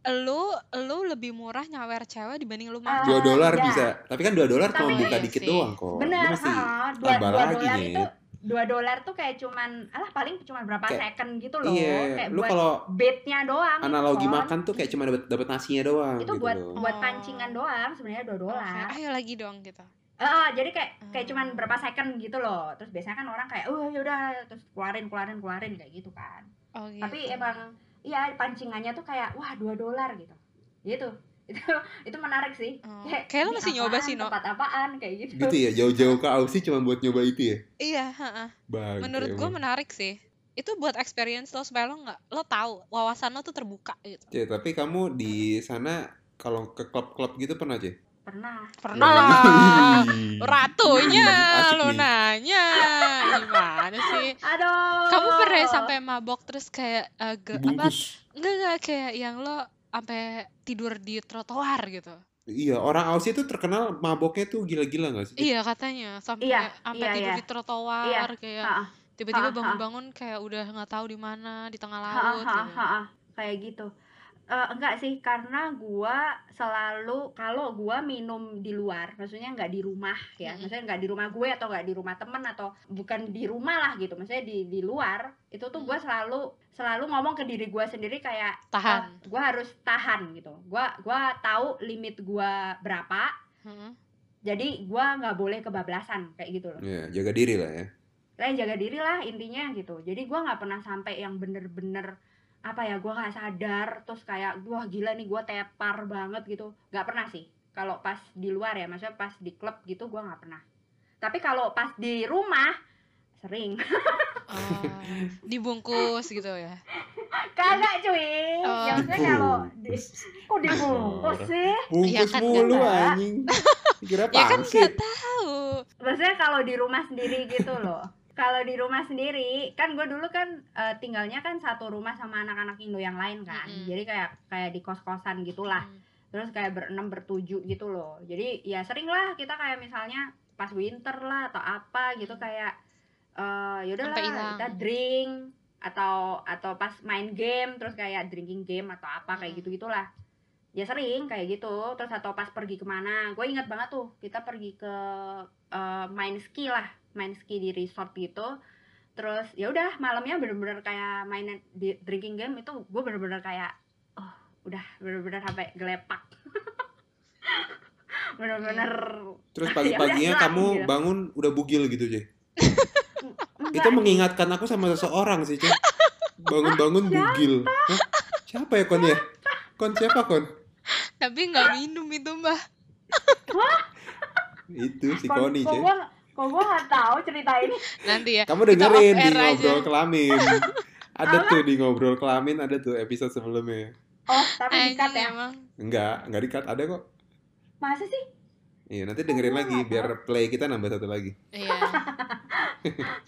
lu lu lebih murah nyawer cewek dibanding lu Ah, makan. Dua dolar ya. bisa. Tapi kan dua dolar cuma buka Iya dikit sih. doang kok. bener Lu mesti dua, dua lagi dolar nih. itu dua dolar tuh kayak cuman alah paling cuman berapa Kayak- second gitu loh Iya, kayak lu buat kalau bednya doang analogi Kon. makan tuh kayak cuma dapat dapat nasinya doang itu gitu buat loh. buat Oh. pancingan doang sebenarnya dua Oke, dolar ayo lagi dong gitu. Ah, jadi kayak kayak Hmm. cuman berapa second gitu loh. Terus biasanya kan orang kayak, "Oh, yaudah terus keluarin keluarin keluarin kayak gitu kan." Oh, gitu. Tapi emang iya pancingannya tuh kayak wah, 2 dolar gitu. Gitu. Itu itu menarik sih. Oh, Kayak, kayak "Ini masih nyoba apaan, sih, No." Tempat apaan kayak gitu. Gitu ya, jauh-jauh ke Aussie cuma buat nyoba itu ya. Iya, heeh. Bang. menurut gue menarik sih. Itu buat experience lo supaya lo nggak lo tahu wawasan lo tuh terbuka gitu. C, tapi kamu di sana kalau ke klub-klub gitu pernah, C? Pernah. Pernah. Wih. Ratunya lo nanya gimana sih? Aduh. Kamu pernah ya sampai mabok terus kayak eh, ge- apa? Enggak enggak kayak yang lo sampai tidur di trotoar gitu. Iya, orang Aussie tuh terkenal maboknya tuh gila-gila gak sih? Iya katanya sampai Iya, sampai iya, tidur iya. di trotoar Iya, kayak Ha, tiba-tiba ha, ha. bangun-bangun kayak udah nggak tahu di mana di tengah ha, laut. ha, gitu. ha, ha. kayak gitu. Eh, enggak sih karena gua selalu kalau gua minum di luar maksudnya nggak di rumah ya Mm-mm. maksudnya nggak di rumah gue atau nggak di rumah temen atau bukan di rumah lah gitu maksudnya di di luar itu tuh gua selalu selalu ngomong ke diri gua sendiri kayak Tahan. "Ah, gua harus tahan gitu gua gua tahu limit gua berapa Heeh. jadi gua nggak boleh kebablasan kayak gitu loh Iya, jaga diri lah ya. lah jaga diri lah intinya gitu jadi gua nggak pernah sampai yang bener-bener apa ya gua nggak sadar terus kayak wah gila nih gua tepar banget gitu nggak pernah sih kalau pas di luar ya maksudnya pas di klub gitu gua nggak pernah tapi kalau pas di rumah sering Oh, [laughs] dibungkus gitu ya. kagak cuy Oh. ya maksudnya kalau di kok dibungkus sih Bungkus Iya kan, mulu enggak. anjing. Kira [laughs] Ya kan nggak tahu. maksudnya kalau di rumah sendiri gitu loh kalau di rumah sendiri kan gue dulu kan eh, tinggalnya kan satu rumah sama anak-anak Indo yang lain kan Mm-mm. jadi kayak kayak di kos-kosan gitulah Hmm. terus kayak berenam bertujuh gitu loh jadi ya sering lah kita kayak misalnya pas winter lah atau apa gitu kayak eh yaudahlah Sampai hilang. kita drink atau atau pas main game terus kayak drinking game atau apa kayak Mm. gitu gitulah ya sering kayak gitu terus atau pas pergi ke mana gue ingat banget tuh kita pergi ke eh, main ski lah main ski di resort gitu terus ya udah malamnya bener-bener kayak main di drinking game itu gue bener-bener kayak oh udah bener-bener sampai gelepak [laughs] bener-bener Terus [laughs] Ya pagi-paginya udah, kamu gitu. bangun udah bugil gitu, [laughs] enggak Itu mengingatkan aku sama seseorang sih, C. Bangun-bangun bugil. Hah? Siapa ya, Kon ya? Kon siapa, Kon? Tapi nggak minum itu mbah. Itu si Koni, kok C. gue kok gue tahu cerita ini Nanti ya. Kamu dengerin di aja. ngobrol kelamin. Ada tuh di ngobrol kelamin ada tuh episode sebelumnya. oh tapi dikat ya emang. Enggak, enggak dikat ada kok. masa sih Iya, nanti dengerin lagi biar play kita nambah satu lagi. Iya. [laughs]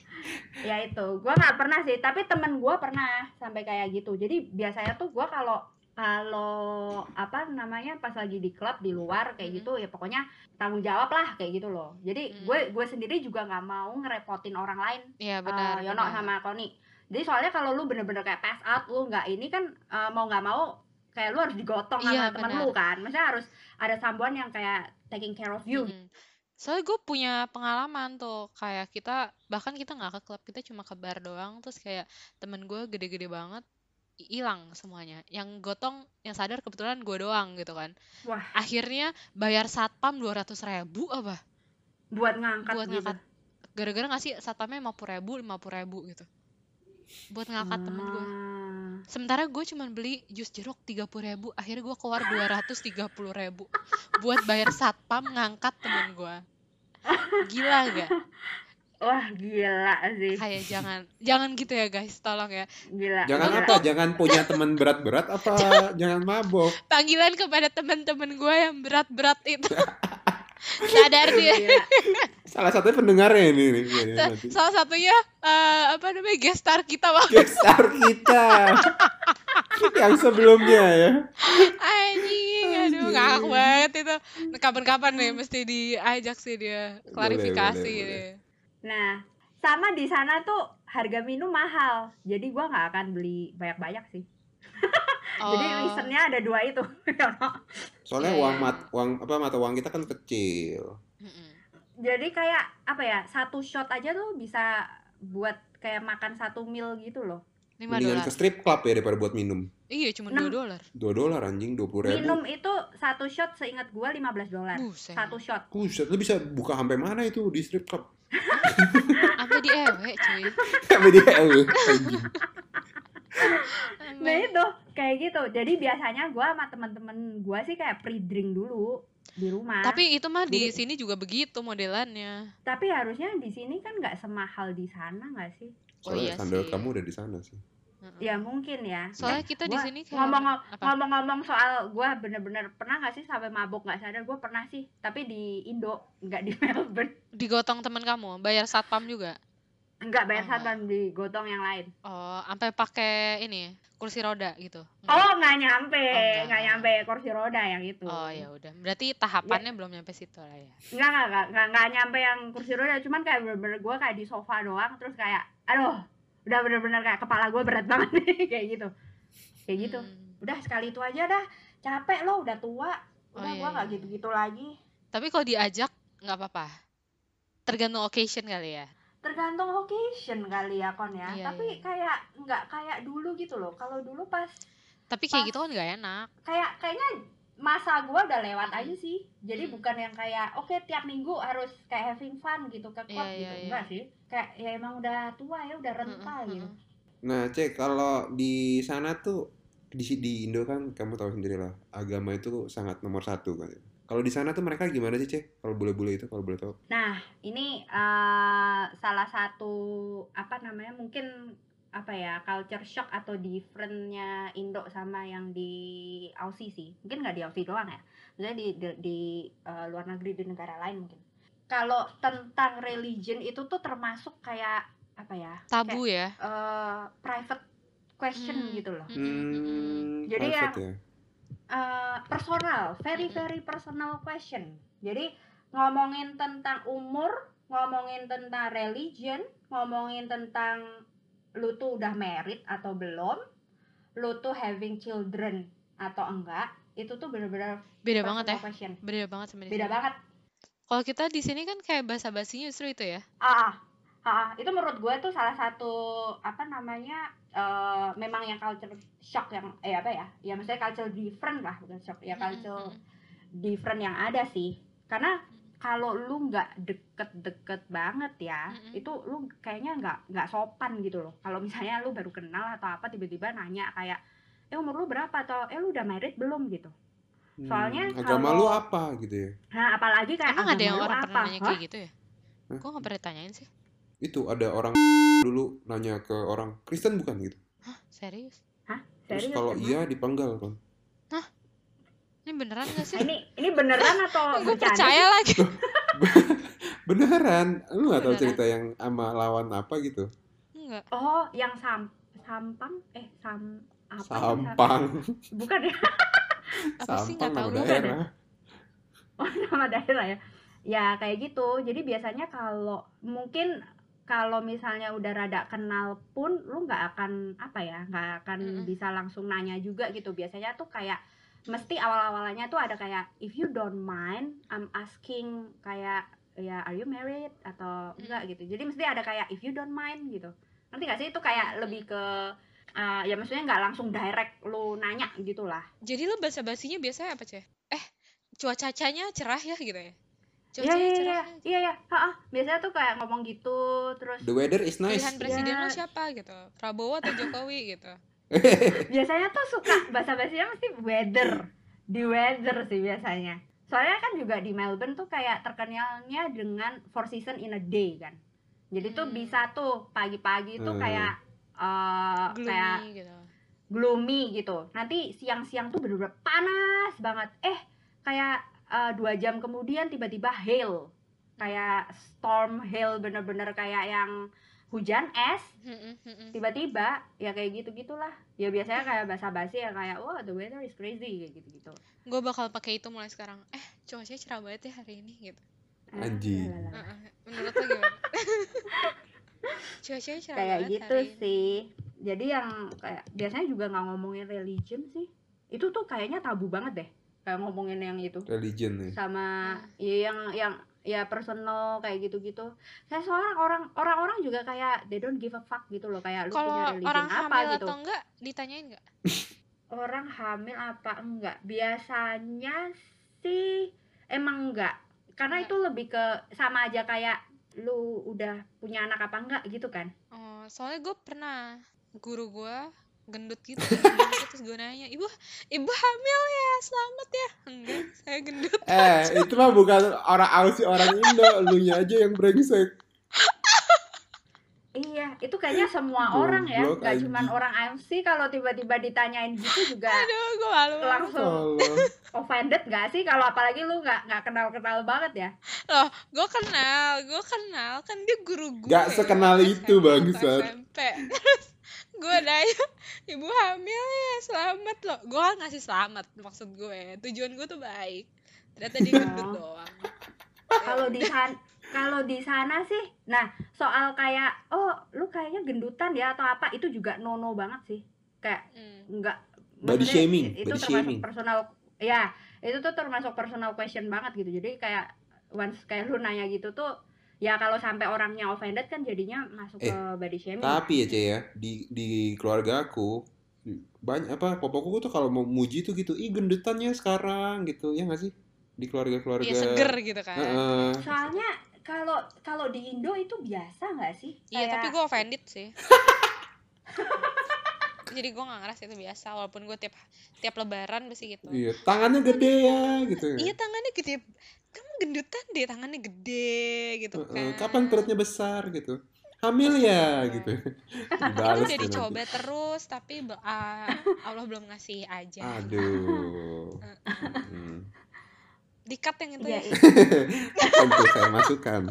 ya itu gue nggak pernah sih tapi temen gue pernah sampai kayak gitu jadi biasanya tuh gue kalau kalau apa namanya pas lagi di klub di luar kayak Mm. gitu ya pokoknya tanggung jawab lah kayak gitu loh jadi Mm. gue gue sendiri juga nggak mau ngerepotin orang lain Iya eh, benar. Yono benar. sama Koni jadi soalnya kalau lu bener-bener kayak pass out lu nggak ini kan eh, mau nggak mau kayak lu harus digotong Iya, sama temen benar. lu kan maksudnya harus ada someone yang kayak taking care of you Mm-mm. Soalnya gue punya pengalaman tuh kayak kita bahkan kita nggak ke klub kita cuma ke bar doang terus kayak temen gue gede-gede banget hilang semuanya yang gotong yang sadar kebetulan gue doang gitu kan wah akhirnya bayar satpam dua ratus ribu apa buat ngangkat buat gitu ngangkat gara-gara ngasih satpamnya lima puluh ribu lima puluh ribu gitu buat ngangkat temen gue Ah. sementara gue cuma beli jus jeruk tiga puluh ribu akhirnya gue keluar dua ratus tiga puluh ribu buat bayar satpam ngangkat temen gue gila gak wah gila sih kayak jangan jangan gitu ya guys tolong ya gila Jangan gila. apa? Jangan punya teman berat-berat apa [laughs] jangan mabok? panggilan kepada teman-teman gue yang berat-berat itu [laughs] sadar dia Gila. Salah satunya pendengarnya ini nanti. salah satunya eh, apa namanya gestar kita waktu Gestar kita yang sebelumnya ya. anjing aduh ngakak banget itu kapan-kapan nih mesti diajak sih dia Boleh, klarifikasi boleh, deh. boleh. Nah, sama di sana tuh harga minum mahal. Jadi gua nggak akan beli banyak-banyak sih. [laughs] Jadi Oh, reasonnya ada dua itu. [laughs] Soalnya uang mat uang apa mata uang kita kan kecil. mm-mm. Jadi kayak apa ya? Satu shot aja tuh bisa buat kayak makan satu meal gitu loh. lima Mendingan dolar ke strip club ya daripada buat minum. iya cuma dua dolar Dua dolar anjing, dua puluh ribu. Minum itu satu shot seingat gua 15 dolar. buset Satu shot. Buset, lu bisa buka sampai mana itu di strip club? [laughs] sampai di ewe cuy [laughs] dia eh, anjing. Nah itu kayak gitu. Jadi biasanya gua sama temen-temen gua sih kayak pre-drink dulu di rumah. tapi itu mah di Jadi- sini juga begitu modelannya Tapi harusnya di sini kan nggak semahal di sana nggak sih? oh Soalnya iya sandal sih kamu udah di sana sih. Ya mungkin ya. soalnya kita di sini ngomong-ngomong soal gue bener-bener pernah nggak sih sampai mabok nggak sadar? Gue pernah sih tapi di Indo nggak di [laughs] Melbourne. Digotong temen kamu? Bayar satpam juga? Nggak bayar Oh, satpam di gotong yang lain. Oh sampai pakai ini kursi roda gitu? Oh nggak nyampe Oh, nggak. nyampe kursi roda yang itu. Oh ya udah. Berarti tahapannya belum nyampe situ lah ya? Nggak nggak nggak nyampe yang kursi roda. Cuman kayak bener-bener gue kayak di sofa doang terus kayak aduh udah bener-bener kayak kepala gue berat banget nih [laughs] kayak gitu. Kayak gitu. Hmm. udah sekali itu aja dah. Capek lo udah tua. Oh, udah iya, gue nggak iya. gitu-gitu lagi. Tapi kalau diajak nggak apa-apa. Tergantung occasion kali ya. Tergantung occasion kali ya kon ya. Iya, tapi iya. kayak nggak kayak dulu gitu loh. Kalau dulu pas tapi kayak Pas- gitu kan nggak enak. Kayak kayaknya masa gua udah lewat aja sih. Jadi Mm. bukan yang kayak oke tiap minggu harus kayak having fun gitu ke klub Iya, gitu. iya, iya. enggak sih kayak ya emang udah tua ya udah renta Mm-mm, gitu mm-mm. Nah, Cek, kalau di sana tuh di di Indo kan kamu tahu sendiri lah, agama itu sangat nomor satu kan. Kalau di sana tuh mereka gimana sih, Cek? Kalau boleh-boleh itu, kalau boleh tahu. nah ini eh, salah satu apa namanya mungkin apa ya culture shock atau differentnya Indo sama yang di Aussie sih mungkin nggak di Aussie doang ya misalnya di di, di, eh, luar negeri di negara lain mungkin kalau tentang religion itu tuh termasuk kayak apa ya tabu ya? kayak, eh, private question Hmm. gitu loh. Mm-mm. Hmm, Jadi private ya. Eh, personal very very personal question. Jadi ngomongin tentang umur ngomongin tentang religion ngomongin tentang lu tuh udah married atau belum lu tuh having children atau enggak itu tuh bener-bener beda banget ya? question. Beda banget sama di beda banget kalau kita di sini kan kayak bahasa basinya justru itu ya? Ah ah, ah. itu menurut gue tuh salah satu apa namanya eh, memang yang culture shock yang eh apa ya? Ya maksudnya culture different lah bukan shock ya culture mm-mm. different yang ada sih. Karena kalau lu nggak deket-deket banget ya Mm-mm. itu lu kayaknya nggak nggak sopan gitu loh. Kalau misalnya lu baru kenal atau apa tiba-tiba nanya kayak eh umur lu berapa? Atau eh lu udah married belum? gitu Soalnya Hmm, agama kalau- lu apa gitu ya? nah apalagi kayak emang ada yang orang apa? pernah nanya Hah? kayak gitu ya? Hah? gue nggak pernah tanyain sih. Itu ada orang dulu nanya ke orang Kristen bukan gitu. serius? Terus Serius, kalau iya dipenggal kan. ini beneran gak sih? Ini ini beneran atau [laughs] gue percaya lagi. [laughs] Beneran, lu nggak tahu cerita yang sama lawan apa gitu? enggak oh yang sam sampang? Eh sam apa? Sampang. bukan ya [laughs] Apa sih Sampang nggak tahu. daerah. [laughs] oh nama daerah ya? Ya kayak gitu. Jadi biasanya kalau mungkin kalau misalnya udah rada kenal pun lu nggak akan apa ya nggak akan Mm-mm. bisa langsung nanya juga gitu. Biasanya tuh kayak mesti awal-awalnya tuh ada kayak if you don't mind I'm asking kayak ya are you married? Atau enggak gitu. Jadi mesti ada kayak if you don't mind gitu. Nanti gak sih? Itu kayak lebih ke uh, ya maksudnya nggak langsung direct lu nanya gitu lah Jadi lo basa basinya biasanya apa ceh? Eh cuacanya cerah ya gitu ya? Iya Cuacanya iya iya cerah. iya iya Ha-ha. biasanya tuh kayak ngomong gitu terus The weather is nice. Pilihan presiden lo Ya. siapa gitu? Prabowo atau Jokowi gitu? [laughs] biasanya tuh suka bahasa basinya mesti weather di weather sih biasanya soalnya kan juga di Melbourne tuh kayak terkenalnya dengan four season in a day kan jadi tuh Hmm. bisa tuh pagi-pagi tuh Hmm. kayak eh, kayak Gloomy gitu. gloomy gitu nanti siang-siang tuh bener-bener panas banget eh kayak eh, dua jam kemudian tiba-tiba hail kayak storm hail bener-bener kayak yang hujan es tiba-tiba ya kayak gitu gitulah ya biasanya kayak basa-basi ya kayak oh the weather is crazy kayak gitu gitu Gue bakal pakai itu mulai sekarang. Eh cuacanya cerah banget ya hari ini gitu. Anjing. Heeh. Menurut lo gimana? [laughs] [laughs] cerah kayak gitu hari ini. sih jadi yang kayak biasanya juga nggak ngomongin religion sih itu tuh kayaknya tabu banget deh kayak ngomongin yang itu Religion nih. sama Hmm. ya yang yang ya personal kayak gitu-gitu kayak seorang orang orang-orang juga kayak they don't give a fuck gitu loh kayak lu punya Kalau religion orang apa hamil gitu atau enggak ditanyain enggak? [laughs] orang hamil apa enggak biasanya sih emang enggak karena Enggak. itu lebih ke sama aja kayak lu udah punya anak apa enggak gitu kan Oh, soalnya gue pernah guru gue gendut gitu [laughs] gendut, terus gue nanya ibu ibu hamil ya selamat ya enggak saya gendut Eh, itu mah bukan orang Aussie, orang Indo. Lu nya aja yang brengsek. Iya itu kayaknya [gasps] semua orang ya nggak cuman anjing. orang AMC kalau tiba-tiba ditanyain gitu juga [laughs] aduh gue malu banget. langsung Allah. [laughs] offended nggak sih kalau apalagi lu nggak nggak kenal-kenal banget ya loh gue kenal gue kenal kan dia guru gue Gak sekenal itu, SMA atau bangsat. SMP [laughs] terus gue nanya ibu hamil ya selamat loh gue kan ngasih selamat maksud gue tujuan gue tuh baik ternyata dia gendut Oh. doang kalau di sana kalau di sana sih nah soal kayak oh gendutan ya atau apa itu juga no no banget sih kayak Hmm. nggak Body shaming, itu body termasuk shaming. personal ya itu tuh termasuk personal question banget gitu jadi kayak once kayak lu nanya gitu tuh ya kalau sampai orangnya offended kan jadinya masuk Eh, ke body shaming Tapi ya, Cek ya, di di keluarga aku banyak apa popokku tuh kalau mau muji tuh gitu, ih gendutannya sekarang gitu, ya nggak sih? Di keluarga-keluarga. Iya seger gitu kan Heeh. soalnya kalau kalau di Indo itu biasa nggak sih Iya Kayak- tapi gue offended sih [laughs] Jadi gue gak ngerasa itu biasa Walaupun gue tiap tiap lebaran pasti gitu Iya, tangannya gede ya gitu. Iya tangannya gede Kamu gendutan deh tangannya gede gitu kan Kapan perutnya besar gitu? Hamil ya gitu. [laughs] Itu Dibales udah dicoba nanti. terus Tapi ah, Allah belum ngasih aja Aduh. [laughs] Hmm. Dikat yang itu Iya, ya iya. [laughs] Tentu saya masukkan.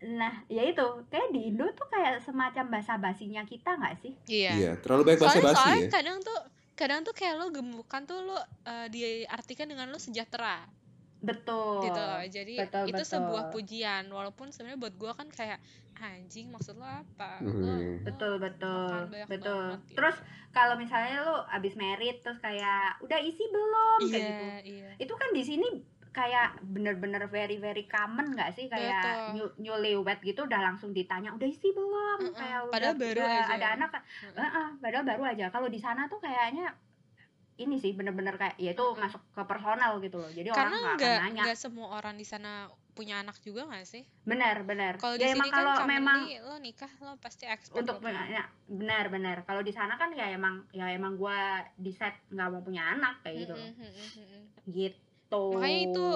Nah, ya itu kayak di Indo tuh kayak semacam bahasa basinya kita nggak sih? Iya Iya, terlalu banyak bahasa basi soalnya ya. kadang tuh Kadang tuh kayak lo gemukan tuh lo eh, diartikan dengan lo sejahtera Betul. gitu loh. Jadi betul, itu betul. sebuah pujian walaupun sebenarnya buat gua kan kayak anjing maksud lo apa? Lo- Hmm. lo Betul, betul, betul. banget gitu. Terus kalau misalnya lu abis merit terus kayak udah isi belum kayak iya, gitu. iya. Itu kan di sini kayak bener-bener very very common nggak sih kayak new, newlywed gitu udah langsung ditanya udah isi belum Mm-mm. kayak udah, Padahal baru udah aja. ada anak Mm-mm. Heeh, padahal baru aja kalau di sana tuh kayaknya ini sih bener-bener kayak ya itu masuk ke personal gitu loh. Jadi Karena orang nggak nanya. nggak semua orang di sana punya anak juga nggak sih? benar benar Kalau ya di sini kan memang lo nikah lo pasti expect untuk menanya benar benar kalau di sana kan ya emang ya emang gua decide nggak mau punya anak kayak gitu loh. Mm-mm, mm-mm, mm-mm. Gitu Makanya itu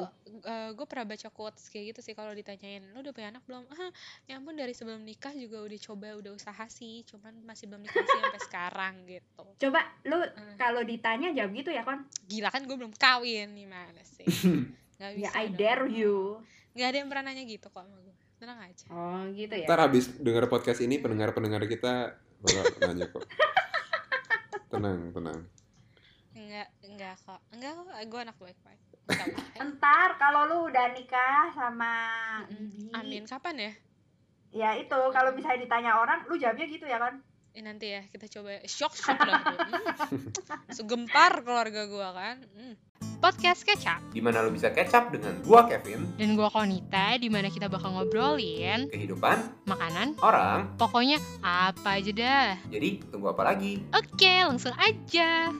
gue pernah baca quotes kayak gitu sih kalau ditanyain lo udah punya anak belum? Ah, ya ampun dari sebelum nikah juga udah coba udah usaha sih, cuman masih belum nikah sih sampai sekarang gitu. coba lu Hmm. kalau ditanya jawab gitu ya kon Gila kan gue belum kawin gimana sih? [laughs] Gak ya bisa I dong. dare you Gak ada yang pernah nanya gitu kok sama gue. Tenang aja. oh gitu ya Ntar habis dengar podcast ini pendengar-pendengar kita Laura nanya kok. [laughs] Tenang, tenang. Enggak, enggak kok. Enggak kok, gue anak baik-baik. Enggak apa-apa. Ntar kalau lu udah nikah sama. Bibi, Amin. Kapan ya? ya itu kalau misalnya ditanya orang, lu jawabnya gitu ya kan? Eh, nanti ya kita coba shock shock gue. Hmm. [laughs] Segempar keluarga gua kan. Hmm. Podcast Kecap. Di mana lo bisa up dengan gua Kevin, Dan gua Konita, di mana kita bakal ngobrolin kehidupan makanan, orang. pokoknya apa aja dah. Jadi tunggu apa lagi? Oke, langsung aja.